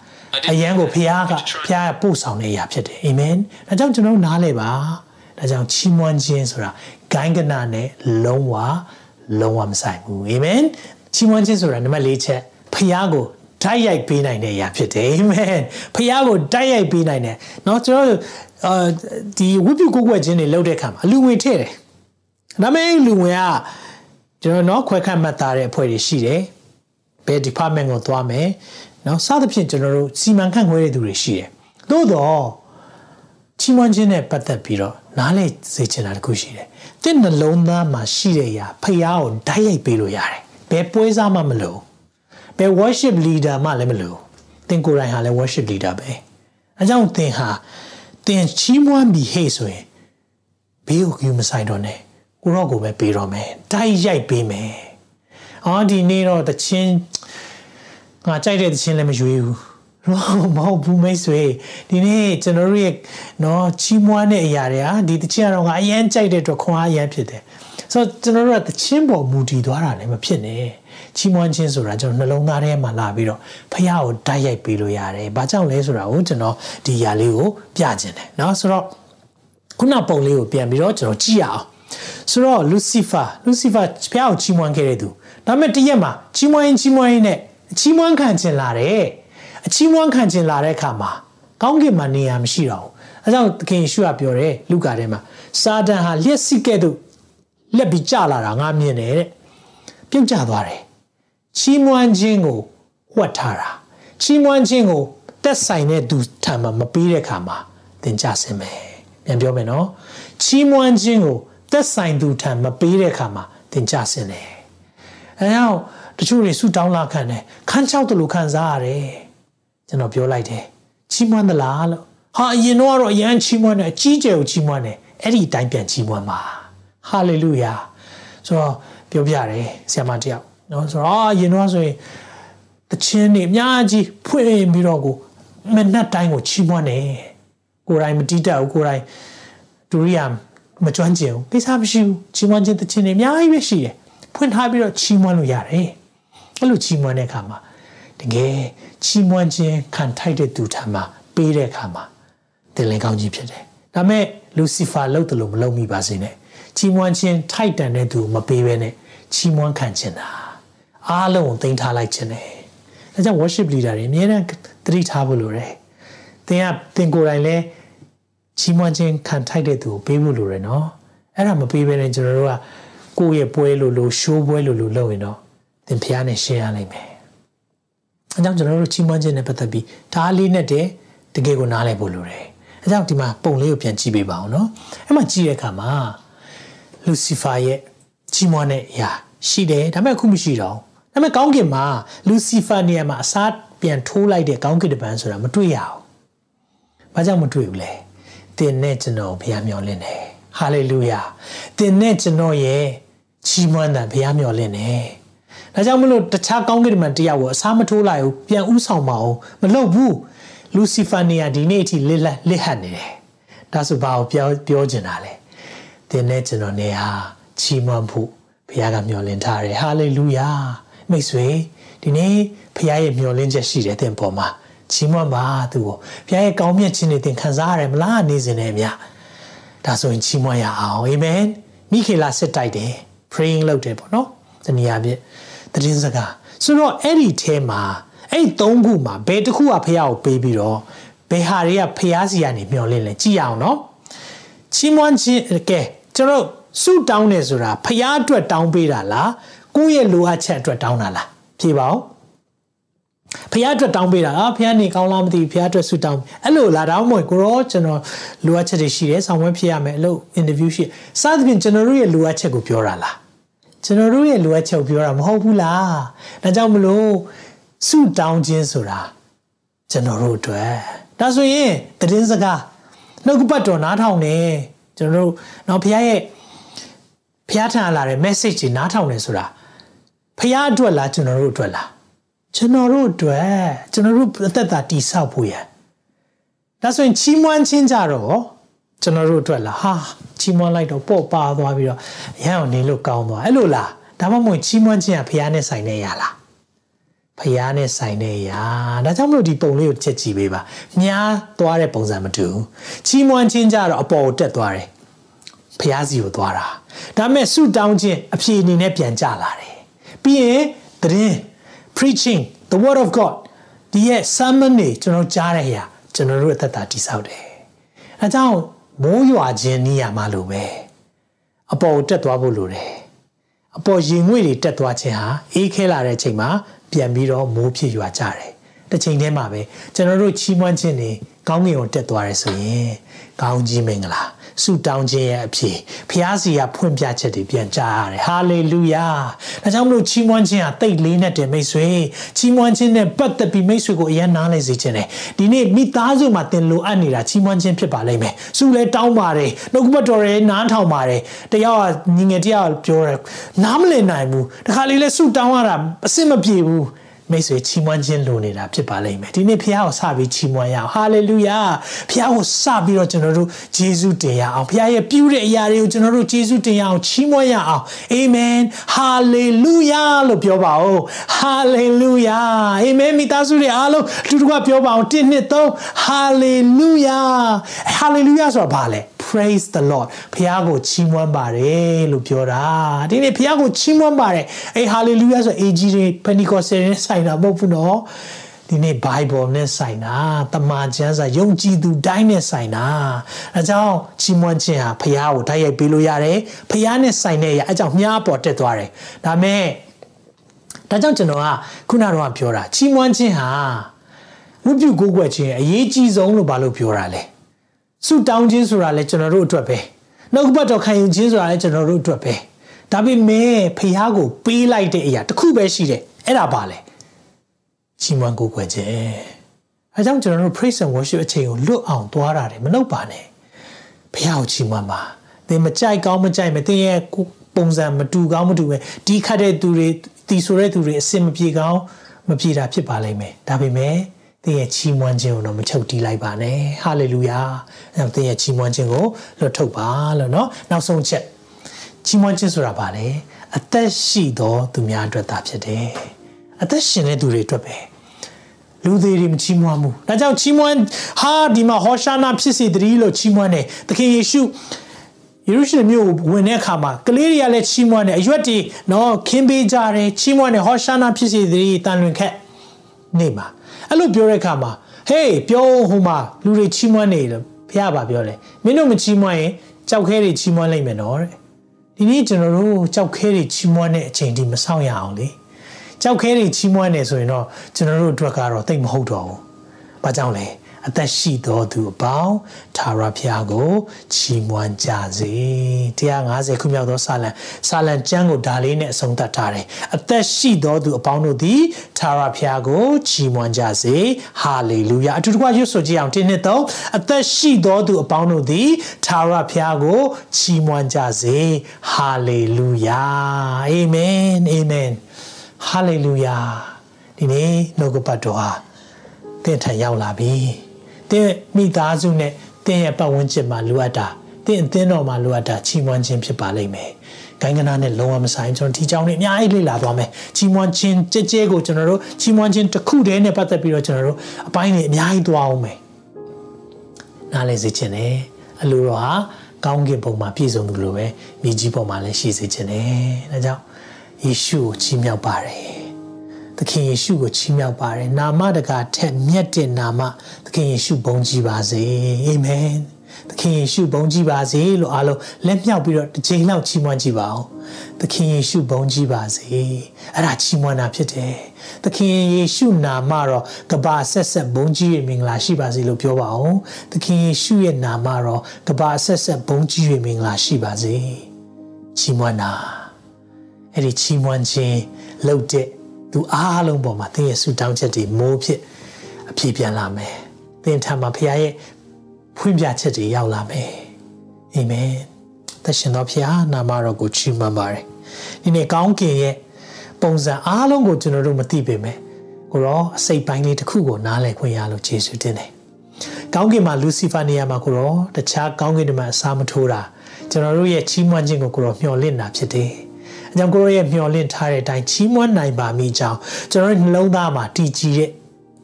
အရန်ကိုဘုရားကဘုရားပို့ဆောင်တဲ့အရာဖြစ်တယ်အာမင်ဒါကြောင့်ကျွန်တော်နားလဲပါဒါကြောင့်ချီးမွမ်းခြင်းဆိုတာဂိုင်းကနာနဲ့လုံးဝလုံးဝမဆိုင်ဘူးအာမင် ချီးမွမ်းခြင်းဆိုတာနံပါတ်၄ချက်ဘုရားကိုဓာတ်ရိုက်ပေးနိုင်တဲ့အရာဖြစ်တယ်အာမင်ဖခင်ကိုဓာတ်ရိုက်ပေးနိုင်တယ်เนาะကျွန်တော်အာဒီဝိပုကိုကွယ်ခြင်းတွေလုပ်တဲ့အခါမှာအလူဝင်ထည့်တယ်ဒါပေမဲ့လူဝင်ကကျွန်တော်เนาะခွဲခန့်မှတ်သားတဲ့အဖွဲ့တွေရှိတယ်ဘယ် department ကိုသွားမယ်เนาะစသဖြင့်ကျွန်တော်တို့စီမံခန့်ခွဲတဲ့သူတွေရှိတယ်သို့တော့ချီးမွမ်းခြင်းနဲ့ပတ်သက်ပြီးတော့နားလေစေချင်တာတခုရှိတယ်တင့်နှလုံးသားမှာရှိတဲ့အရာဖခင်ကိုဓာတ်ရိုက်ပေးလို့ရတယ် ဘယ်ပွဲစားမှမလို့ဘယ် worship leader မှလည်းမလို့သင်ကိုယ်တိုင်ဟာလည်း worship leader ပဲအဲကြောင့်သင်ဟာသင်ချီးမွမ်းပြီးဟေ့ဆိုရင်ဘေးကိုယူမဆိုင်တော့နဲ့ကိုရောကိုပဲပေးတော့မယ်တိုက်ရိုက်ပေးမယ်အော်ဒီနေ့တော့တချင်းငါကြိုက်တဲ့တချင်းလည်းမရွေးဘူးမဟုတ်ဘူးမိတ်ဆွေဒီနေ့ကျွန်တော်တို့ရဲ့နော်ချီးမွမ်းတဲ့အရာတွေဟာဒီတချင်းတော့ကအရန်ကြိုက်တဲ့အတွက်ခွန်အားအရန်ဖြစ်တယ် ဆိုတော့ကျွန်တော်တို့ကတချင်းပေါ်မူတည်သွားတာလည်းမဖြစ်နဲ့ချီးမွမ်းခြင်းဆိုတာကျွန်တော်နှလုံးသားထဲမှာလာပြီးတော့ဖះကိုဓာတ်ရိုက်ပေးလို့ရတယ်။ဘာကြောင့်လဲဆိုတာကိုကျွန်တော်ဒီຢာလေးကိုပြခြင်းတယ်เนาะဆိုတော့ခုနပုံလေးကိုပြန်ပြီးတော့ကျွန်တော်ကြည့်ရအောင်။ဆိုတော့လူစီဖာလူစီဖာဖះကိုချီးမွမ်းခဲ့တဲ့သူဒါပေမဲ့တရက်မှာချီးမွမ်းရင်ချီးမွမ်းရင်နဲ့ချီးမွမ်းခံခြင်းလာတယ်။အချီးမွမ်းခံခြင်းလာတဲ့အခါမှာကောင်းကင်မှာနေရာမရှိတော့ဘူး။အဲကြောင့်သခင်ယေရှုကပြောတယ်လူကာထဲမှာစာတန်ဟာလျှက်စစ်ကဲ့သို့ လက်ပြီးကြလာတာငါမြင်တယ်တဲ့။ပြုတ်ကျသွားတယ်ချီးမွမ်းခြင်းကိုဝတ်ထားတာချီးမွမ်းခြင်းကိုတက်ဆိုင်တဲ့သူထံမှာမပေးတဲ့ခါမှာသင်ကြဆင်းမယ်ပြန်ပြောမယ်နော်ချီးမွမ်းခြင်းကိုတက်ဆိုင်သူထံမပေးတဲ့ခါမှာသင်ကြဆင်းတယ်အဲကြောင့်တချို့တွေဆူတောင်းလာခံတယ်ခန်းချောက်တယ်လို့ခံစားရတယ်ကျွန်တော်ပြောလိုက်တယ်ချီးမွမ်းသလားလို့ဟာအရင်တော့အရန်ချီးမွမ်းတယ်အကြီးကျယ်ကိုချီးမွမ်းတယ်အဲ့ဒီအတိုင်းပြန်ချီးမွမ်းပါ ဟာလေလုယာဆိုတော့ပြောပြတယ်ဆရာမတယောက်နော်ဆိုတော့အာရင်တော့ဆိုရင်တချင်းနေအများကြီးဖွင့်ပြီးတော့ကိုမနက်တိုင်းကိုချီးမွမ်းတယ်ကိုယ်တိုင်မတီးတတ်ဘူးကိုယ်တိုင်ဒူရီယာမကျွမ်းကျင်ဘူးကိစ္စမရှိဘူးချီးမွမ်းခြင်းတချင်းနေအများကြီးပဲရှိတယ်ဖွင့်ထားပြီးတော့ချီးမွမ်းလို့ရတယ်အဲ့လိုချီးမွမ်းတဲ့အခါမှာတကယ်ချီးမွမ်းခြင်းခံထိုက်တဲ့သူထံမှာပေးတဲ့အခါမှာတင်လင်ကောင်းကြီးဖြစ်တယ်ဒါမဲ့လူစီဖာလှုပ်တယ်လို့မလုပ်မိပါစေနဲ့ ချီးမွမ်းခြင်းထိုက်တန်တဲ့သူမပေးဘဲနဲ့ချီးမွမ်းခံခြင်းတာအားလုံးကိုတင်ထားလိုက်ခြင်းတယ်။ဒါကြောင့် worship leader တွေအများနဲ့သတိထားဖို့လိုတယ်။သင်ကသင်ကိုယ်တိုင်လည်းချီးမွမ်းခြင်းခံထိုက်တဲ့သူကိုပေးဖို့လိုတယ်နော်။အဲ့ဒါမပေးဘဲနဲ့ကျွန်တော်တို့ကကိုယ့်ရဲ့ပွဲလို့လို့ရှိုးပွဲလို့လို့လုပ်ရင်တော့သင်ဖျားနဲ့ရှင်းရလိမ့်မယ်။အဲကြောင့်ကျွန်တော်တို့ချီးမွမ်းခြင်းနဲ့ပတ်သက်ပြီးဒါလေးနဲ့တည်းတကယ်ကိုနားလည်ဖို့လိုတယ်။အဲကြောင့်ဒီမှာပုံလေးကိုပြန်ကြည့်ပေးပါအောင်နော်။အဲ့မှာကြည့်တဲ့အခါမှာ လူစီဖာရဲ့ချီးမွမ်းတဲ့အရာရှိတယ်ဒါပေမဲ့အခုမရှိတော့ဒါပေမဲ့ကောင်းကင်မှာလူစီဖာနေရာမှာအစားပြန်ထိုးလိုက်တဲ့ကောင်းကင်တပန်းဆိုတာမတွေ့ရအောင်။ဘာကြောင့်မတွေ့ဘူးလဲ။သင်နဲ့ကျွန်တော်ဘုရားမျှော်လင့်တယ်။ဟာလေလုယာ။သင်နဲ့ကျွန်တော်ရဲ့ချီးမွမ်းတာဘုရားမျှော်လင့်တယ်။ဒါကြောင့်မလို့တခြားကောင်းကင်မန်တရားကိုအစားမထိုးလိုက်ဘူးပြန်ဥဆောင်မအောင်မလုပ်ဘူးလူစီဖာနီယာဒီနေ့အထိလစ်လက်လစ်ဟတ်နေတယ်ဒါဆိုဘာကိုပြောပြောချင်တာလဲ သင်နဲ့ကျွန်တော်နေဟာချီးမွမ်းဖို့ဘုရားကမျှော်လင့်ထားတယ်ဟာလေလုယာမိတ်ဆွေဒီနေ့ဘုရားရဲ့မျှော်လင့်ချက်ရှိတယ်သင်ပေါ်မှာချီးမွမ်းပါသူကိုဘုရားရဲ့ကောင်းမြတ်ခြင်းတွေသင်ခံစားရတယ်မလားနေစဉ်နဲ့အများဒါဆိုရင်ချီးမွမ်းရအောင်အာမင်မိခေလာစစ်တိုက်တယ် praying လုပ်တယ်ပေါ့နော်တနည်းအားဖြင့်သတင်းစကားဆိုတော့အဲ့ဒီထဲမှာအဲ့သုံးခုမှာဘယ်တစ်ခုကဖះကိုပေးပြီးတော့ဘယ်ဟာတွေကဖះစီကနေမျောလင့်လဲကြည့်အောင်နော်ချီးမွမ်းခြင်းကဲ ကျွန်တော်ဆုတောင်းတယ်ဆိုတာဖះအတွက်တောင်းပေးတာလားကိုယ့်ရဲ့လိုအပ်ချက်အတွက်တောင်းတာလားဖြေပါဦးဖះအတွက်တောင်းပေးတာအာဖះနေကောင်းလားမသိဘူးဖះအတွက်ဆုတောင်းအဲ့လိုလာတောင်းမွေကိုရောကျွန်တော်လိုအပ်ချက်တွေရှိတယ်ဆောင်ဝဲဖြစ်ရမယ်အဲ့လို interview ရှိစသဖြင့်ကျွန်တော်တို့ရဲ့လိုအပ်ချက်ကိုပြောတာလားကျွန်တော်တို့ရဲ့လိုအပ်ချက်ကိုပြောတာမဟုတ်ဘူးလားဒါကြောင့်မလို့ဆုတောင်းခြင်းဆိုတာကျွန်တော်တို့အတွက်ဒါဆိုရင်တည်င်းစကားနှုတ်ကပတ်တော်နားထောင်နေ ကျွန်တော်တို့တော့ဖះရဲ့ဖះထန်လာတဲ့ message တွေနားထောင်နေဆိုတာဖះအတွက်လားကျွန်တော်တို့အတွက်လားကျွန်တော်တို့အတွက်ကျွန်တော်တို့အသက်တာတိဆောက်ဖို့ရဒါဆိုရင်ချီးမွမ်းခြင်းကြတော့ကျွန်တော်တို့အတွက်လားဟာချီးမွမ်းလိုက်တော့ပေါ့ပါသွားပြီးတော့ရန်အောင်နေလို့ကောင်းသွားအဲ့လိုလားဒါမှမဟုတ်ချီးမွမ်းခြင်းကဖះနဲ့ဆိုင်နေရလား ဖះနဲ့ဆိုင်နေရဒါကြောင့်မလို့ဒီပုံလေးကိုချက်ကြည့်ပေးပါမြားသွားတဲ့ပုံစံမတူချီးမွမ်းခြင်းကြတော့အပေါ်ကိုတက်သွားတယ်ဖះစီကိုသွားတာဒါပေမဲ့ဆုတောင်းခြင်းအဖြေအနေနဲ့ပြန်ကြလာတယ်ပြီးရင်သတင်း preaching the word of god ဒီရဲ့ sermon တွေကျွန်တော်ကြားတဲ့အရာကျွန်တော်တို့အသက်တာတိဆောက်တယ်အဲကြောင့်မိုးရွာခြင်းနေရာမှာလိုပဲအပေါ်တက်သွားဖို့လိုတယ်အပေါ်ရင်ငွေတွေတက်သွားခြင်းဟာအေးခဲလာတဲ့အချိန်မှာ ပြန်ပြီးတော့မိုးဖြစ်ရွာကြတယ်တစ်ချိန်တည်းမှာပဲကျွန်တော်တို့ချီးမွမ်းခြင်းတွေကောင်းကင်ကိုတက်သွားတယ်ဆိုရင်ကောင်းကြီးမင်္ဂလာ ဆုတောင်းခြင်းရဲ့အဖြစ်ဖျားစီကဖွင့်ပြချက်တွေပြန်ကြားရတယ်ဟာလေလုယာဒါကြောင့်မလို့ချီးမွမ်းခြင်းဟာတိတ်လေးနဲ့တင်မိတ်ဆွေချီးမွမ်းခြင်းနဲ့ပတ်သက်ပြီးမိတ်ဆွေကိုအရင်နားလည်စေခြင်းတယ်ဒီနေ့မိသားစုမှာတင်လိုအပ်နေတာချီးမွမ်းခြင်းဖြစ်ပါလိမ့်မယ်ဆုလဲတောင်းပါတယ်နှုတ်ကပတ်တော်ရဲ့နားထောင်ပါတယ်တယောက်ကညီငယ်တယောက်ပြောတယ်နားမလည်နိုင်ဘူးတခါလေးလဲဆုတောင်းရတာအဆင်မပြေဘူး မိတ်ဆွေချီးမွမ်းခြင်းလိုနေတာဖြစ်ပါလိမ့်မယ်ဒီနေ့ဖခင်ကိုစပြီးချီးမွမ်းရအောင်ဟာလေလုယာဖခင်ကိုစပြီးတော့ကျွန်တော်တို့ယေရှုတင်ရအောင်ဖခင်ရဲ့ပြုတဲ့အရာတွေကိုကျွန်တော်တို့ယေရှုတင်ရအောင်ချီးမွမ်းရအောင်အာမင်ဟာလေလုယာလို့ပြောပါဦးဟာလေလုယာအာမင်မိသားစုတွေအားလုံးလူတို့ကပြောပါအောင်1နှစ်3ဟာလေလုယာဟာလေလုယာဆိုတာဘာလဲ praise the lord ဖခင်ကိုချီးမွမ်းပါတယ်လို့ပြောတာဒီနေ့ဖခင်ကိုချီးမွမ်းပါတယ်အေး hallelujah ဆိုအေဂျီတွေ pentecostal နဲ့ဆိုင်တာမဟုတ်ဘူးနော်ဒီနေ့ Bible နဲ့ဆိုင်တာတမန်ကျမ်းစာယုံကြည်သူတိုင်းနဲ့ဆိုင်တာအဲကြောင့်ချီးမွမ်းခြင်းဟာဖခင်ကိုတိုက်ရိုက်ပေးလို့ရတယ်ဖခင်နဲ့ဆိုင်တဲ့အရာအဲကြောင့်မြားပေါ်တက်သွားတယ်ဒါမဲ့ဒါကြောင့်ကျွန်တော်ကခုနကတော့ပြောတာချီးမွမ်းခြင်းဟာဝိပုကိုးကွယ်ခြင်းအရေးကြီးဆုံးလို့ဘာလို့ပြောတာလဲဆုတောင်းခြင်းဆိုတာလည်းကျွန်တော်တို့အတွက်ပဲနှုတ်ကပတ်တော်ခံယူခြင်းဆိုတာလည်းကျွန်တော်တို့အတွက်ပဲဒါပေမဲ့ဖះကိုပေးလိုက်တဲ့အရာတစ်ခုပဲရှိတယ်အဲ့ဒါပါလေ ချီးမွမ်းကိုးကွယ်ခြင်းအဲကြောင့်ကျွန်တော်တို့ praise and worship အချိန်ကိုလွတ်အောင်သွားတာတယ်မလုပ်ပါနဲ့ဖះကိုချီးမွမ်းပါသင်မကြိုက်ကောင်းမကြိုက်မသင်ရဲ့ပုံစံမတူကောင်းမတူပဲဒီခတ်တဲ့သူတွေတီဆိုတဲ့သူတွေအစင်မပြေကောင်းမပြေတာဖြစ်ပါလိမ့်မယ်ဒါပေမဲ့သင်ရဲ့ချီးမွမ်းခြင်းကိုတော့မချုပ်တီးလိုက်ပါနဲ့ဟာလေလုယာအဲသင်ရဲ့ချီးမွမ်းခြင်းကိုလွတ်ထုတ်ပါလို့เนาะနောက်ဆုံးချက်ချီးမွမ်းခြင်းဆိုတာဘာလဲအသက်ရှိသောသူများအတွက်သာဖြစ်တယ်အသက်ရှင်တဲ့သူတွေအတွက်ပဲ လူသေးတွေမချီးမွမ်းဘူးဒါကြောင့်ချီးမွမ်းဟာဒီမှာဟောရှာနာဖြစ်စေတည်းလို့ချီးမွမ်းတယ်သခင်ယေရှုယေရုရှလင်မြို့ကိုဝင်တဲ့အခါမှာကလေးတွေကလည်းချီးမွမ်းတယ်အရွက်တွေနော်ခင်းပေးကြတယ်ချီးမွမ်းတယ်ဟောရှာနာဖြစ်စေတည်းတန်လွင်ခက်နေမှာအဲ့လိုပြောတဲ့အခါမှာဟေးပြောဟိုမှာလူတွေချီးမွမ်းနေတယ်ဖះပါပြောလဲမင်းတို့မချီးမွမ်းရင်ကြောက်ခဲတွေချီးမွမ်းလိုက်မယ်နော်တဲ့ဒီနေ့ကျွန်တော်တို့ကြောက်ခဲတွေချီးမွမ်းတဲ့အချိန်ဒီမဆောင်ရအောင်လေ ကြောက်ခဲတွေချီးမွမ်းနေဆိုရင်တော့ကျွန်တော်တို့အတွက်ကတော့တိတ်မဟုတ်တော့ဘူး။ဘာကြောင့်လဲအသက်ရှိတော်သူအပေါင်းသာရဖျားကိုချီးမွမ်းကြစေ150ခုမြောက်သောစာလံစာလံကျမ်းကိုဒါလေးနဲ့အဆုံးသတ်ထားတယ်အသက်ရှိတော်သူအပေါင်းတို့သည်သာရဖျားကိုချီးမွမ်းကြစေဟာလေလုယာအတူတကွရွတ်ဆိုကြအောင်တင်းနှစ်သုံးအသက်ရှိတော်သူအပေါင်းတို့သည်သာရဖျားကိုချီးမွမ်းကြစေဟာလေလုယာအာမင်အာမင်ဖ ဟာလေလုယာဒီနေ့နှုတ်ကပတ်တော်ဟာသင်ထံရောက်လာပြီသင်မိသားစုနဲ့သင်ရဲ့ပတ်ဝန်းကျင်မှာလိုအပ်တာသင်အသင်းတော်မှာလိုအပ်တာချီးမွမ်းခြင်းဖြစ်ပါလိမ့်မယ်ဂိုင်းကနာနဲ့လုံးဝမဆိုင်ကျွန်တော်ဒီကြောင်းနဲ့အများကြီးလေ့လာသွားမယ်ချီးမွမ်းခြင်းကြဲကြဲကိုကျွန်တော်တို့ချီးမွမ်းခြင်းတစ်ခုတည်းနဲ့ပတ်သက်ပြီးတော့ကျွန်တော်တို့အပိုင်းတွေအများကြီးသွားအောင်မယ်နားလည်စေခြင်းနဲ့အလိုတော်ဟာကောင်းကင်ဘုံမှာပြည့်စုံသူလိုပဲမြေကြီးပေါ်မှာလည်းရှိစေခြင်းနဲ့ဒါကြောင့် ယေရှုကိုချီးမြှောက်ပါတယ်သခင်ယေရှုကိုချီးမြှောက်ပါတယ်နာမတကာထက်မြတ်တဲ့နာမသခင်ယေရှုဘုန်းကြီးပါစေအာမင်သခင်ယေရှုဘုန်းကြီးပါစေလို့အားလုံးလက်မြောက်ပြီးတော့တစ်ချိန်လောက်ချီးမွမ်းကြည့်ပါဦးသခင်ယေရှုဘုန်းကြီးပါစေအဲ့ဒါချီးမွမ်းတာဖြစ်တယ်သခင်ယေရှုနာမတော့ကဘာဆက်ဆက်ဘုန်းကြီးရဲ့မင်္ဂလာရှိပါစေလို့ပြောပါဦးသခင်ယေရှုရဲ့နာမတော့ကဘာဆက်ဆက်ဘုန်းကြီးရဲ့မင်္ဂလာရှိပါစေချီးမွမ်းတာ အဲ့ဒီချီးမွမ်းခြင်းလုပ်တဲ့သူအားလုံးပေါ်မှာသင်ရဲ့ဆုတောင်းချက်တွေမိုးဖြစ်အပြည့်ပြန်လာမယ်သင်ထံမှာဖခင်ရဲ့ဖွင့်ပြချက်တွေရောက်လာမယ်အာမင်သရှင်တော်ဖခင်နာမတော်ကိုချီးမွမ်းပါတယ်ဒီနေ့ကောင်းကင်ရဲ့ပုံစံအားလုံးကိုကျွန်တော်တို့မသိပေမဲ့ကိုရောအစိတ်ပိုင်းလေးတစ်ခုကိုနားလည်ခွင့်ရလို့ယေရှုတင်တယ်ကောင်းကင်မှာလူစီဖာနေရာမှာကိုရောတခြားကောင်းကင်တွေမှာအစားမထိုးတာကျွန်တော်တို့ရဲ့ချီးမွမ်းခြင်းကိုကိုရောမျှော်လင့်တာဖြစ်တယ် အကြောင်းကိုရောရဲ့မျှော်လင့်ထားတဲ့အတိုင်းချီးမွမ်းနိုင်ပါမိကြောင်းကျွန်တော်တို့နှလုံးသားမှာတည်ကြည်တဲ့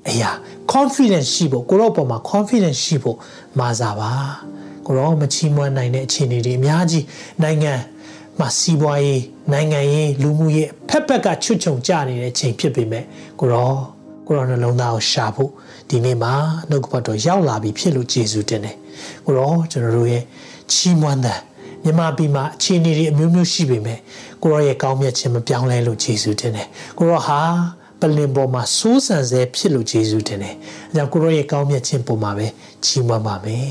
အရာ confidence ရှိဖို့ကိုရောပေါ်မှာ confidence ရှိဖို့မာစားပါကိုရောမချီးမွမ်းနိုင်တဲ့အခြေအနေတွေအများကြီးနိုင်ငံမှာစီးပွားရေးနိုင်ငံရေးလူမှုရေးဖက်ဖက်ကချွတ်ချုံကြနေတဲ့အချိန်ဖြစ်ပေမဲ့ကိုရောကိုရောနှလုံးသားကိုရှာဖို့ဒီနေ့မှာနှုတ်ကပတ်တော်ရောက်လာပြီဖြစ်လို့ယေရှုတင်တယ်ကိုရောကျွန်တော်တို့ရဲ့ချီးမွမ်းတဲ့မြမပြည်မှာအခြေအနေတွေအမျိုးမျိုးရှိပေမဲ့ ကိုရောရဲ့ကောင်းမြတ်ခြင်းမပြောင်းလဲလို့ယေရှုတင်တယ်ကိုရောဟာပလင်ပေါ်မှာစိုးစံစေဖြစ်လို့ယေရှုတင်တယ်အဲကြောင့်ကိုရောရဲ့ကောင်းမြတ်ခြင်းပေါ်မှာပဲချီးမွမ်းပါမယ်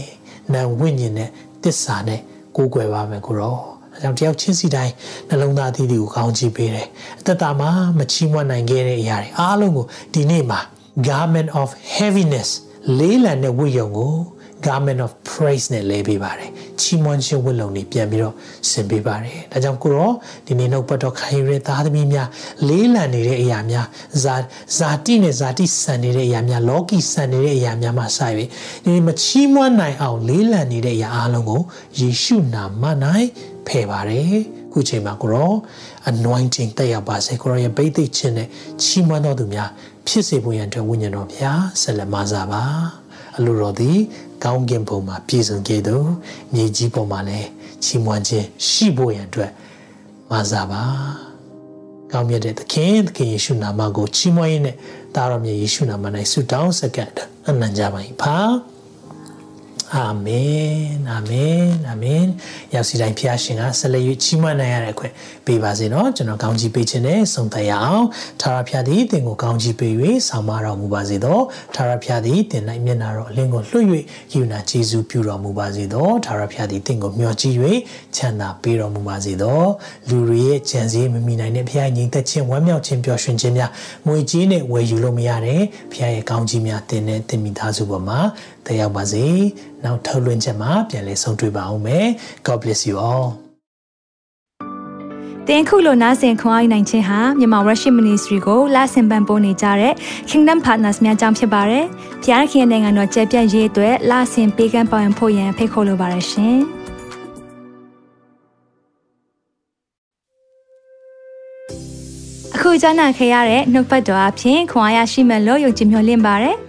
နံဝိညာဉ်နဲ့တစ္ဆာနဲ့ကိုးကွယ်ပါမယ်ကိုရောအဲကြောင့်တယောက်ချင်းစီတိုင်းနှလုံးသားသီးသီးကိုကောင်းချီးပေးတယ်အသက်တာမှာမချီးမွမ်းနိုင်ခဲ့တဲ့အရာတွေအားလုံးကိုဒီနေ့မှာ garment of heaviness လေးလံတဲ့ဝိယုံကို garment of praise နဲ့လဲပေးပါတယ်ချီးမွမ်းခြင်းဝတ်လုံတွေပြန်ပြီးတော့ဆင်ပေးပါတယ်ဒါကြောင့်ကိုရောဒီနေ့နှုတ်ပတ်တော်ခံယူတဲ့သားသမီးများလေးလံနေတဲ့အရာများဇာဇာတိနဲ့ဇာတိဆန်နေတဲ့အရာများလောကီဆန်နေတဲ့အရာများမှာဆိုင်ပြီးဒီနေ့မချီးမွမ်းနိုင်အောင်လေးလံနေတဲ့အရာအလုံးကိုယေရှုနာမ၌ဖယ်ပါတယ်ခုချိန်မှာကိုရော anointing တက်ရောက်ပါစေကိုရောရဲ့ဗိသိက်ခြင်းနဲ့ချီးမွမ်းတော်သူများဖြစ်စေဖို့ရန်အတွက်ဝိညာဉ်တော်ဘုရားဆက်လက်မဆာပါအလိုတော်သည် ကောင်းကင်ဘုံမှာပြည့်စုံခဲ့သောမြေကြီးပေါ်မှာလည်းချီးမွမ်းခြင်းရှိဖို့ရန်အတွက်မဆာပါကောင်းမြတ်တဲ့သခင်သခင်ယေရှုနာမကိုချီးမွမ်းရင်းနဲ့တာတော်မြတ်ယေရှုနာမ၌ဆုတောင်းစက္ကန့်အနံ့ကြပါ၏ဖာ အာမင်အာမင်အာမင်ရောက်စီတိုင်းဖျားရှင်ကဆက်လက်၍ချီးမွမ်းနိုင်ရတဲ့အခွင့်ပေးပါစေနော်ကျွန်တော်ကောင်းချီးပေးခြင်းနဲ့ဆုံးသက်ရအောင်ထာဝရဖျားသည်တင်ကိုကောင်းချီးပေး၍ဆောင်မတော်မူပါစေသောထာဝရဖျားသည်တင်၌မျက်နာတော်အလင်းကိုလွှတ်၍ယူနာကျေးဇူးပြုတော်မူပါစေသောထာဝရဖျားသည်တင်ကိုမျှော်ကြည့်၍ချမ်းသာပေးတော်မူပါစေသောလူတွေရဲ့ကြံစည်မမိနိုင်တဲ့ဖျားငြိမ်သက်ခြင်းဝမ်းမြောက်ခြင်းပျော်ရွှင်ခြင်းများငွေကြေးနဲ့ဝယ်ယူလို့မရတဲ့ဖျားရဲ့ကောင်းချီးများတင်တဲ့တင်မိသားစုပေါ်မှာတက်ရောက်ပါစေနောက်ထုတ်လွှင့်ချက်မှာပြန်လည်ဆုံတွေ့ပါအောင်မယ် God bless you all တင်ခုလိုနာဆင်ခွန်အားနိုင်ခြင်းဟာမြန်မာ Worship Ministry ကိုလာဆင်ပန်ပိုးနေကြတဲ့ Kingdom Partners များအကြောင်းဖြစ်ပါတယ်။ဖျားခင်နိုင်ငံတော်ကျယ်ပြန့်ရေးအတွက်လာဆင်ပေးကမ်းပောင်းဖို့ရန်ဖိတ်ခေါ်လိုပါတယ်ရှင်။အခုကြားနာခဲ့ရတဲ့နှုတ်ပတ်တော်အဖြစ်ခွန်အားရရှိမဲ့လို့ယုံကြည်မျှော်လင့်ပါတယ်။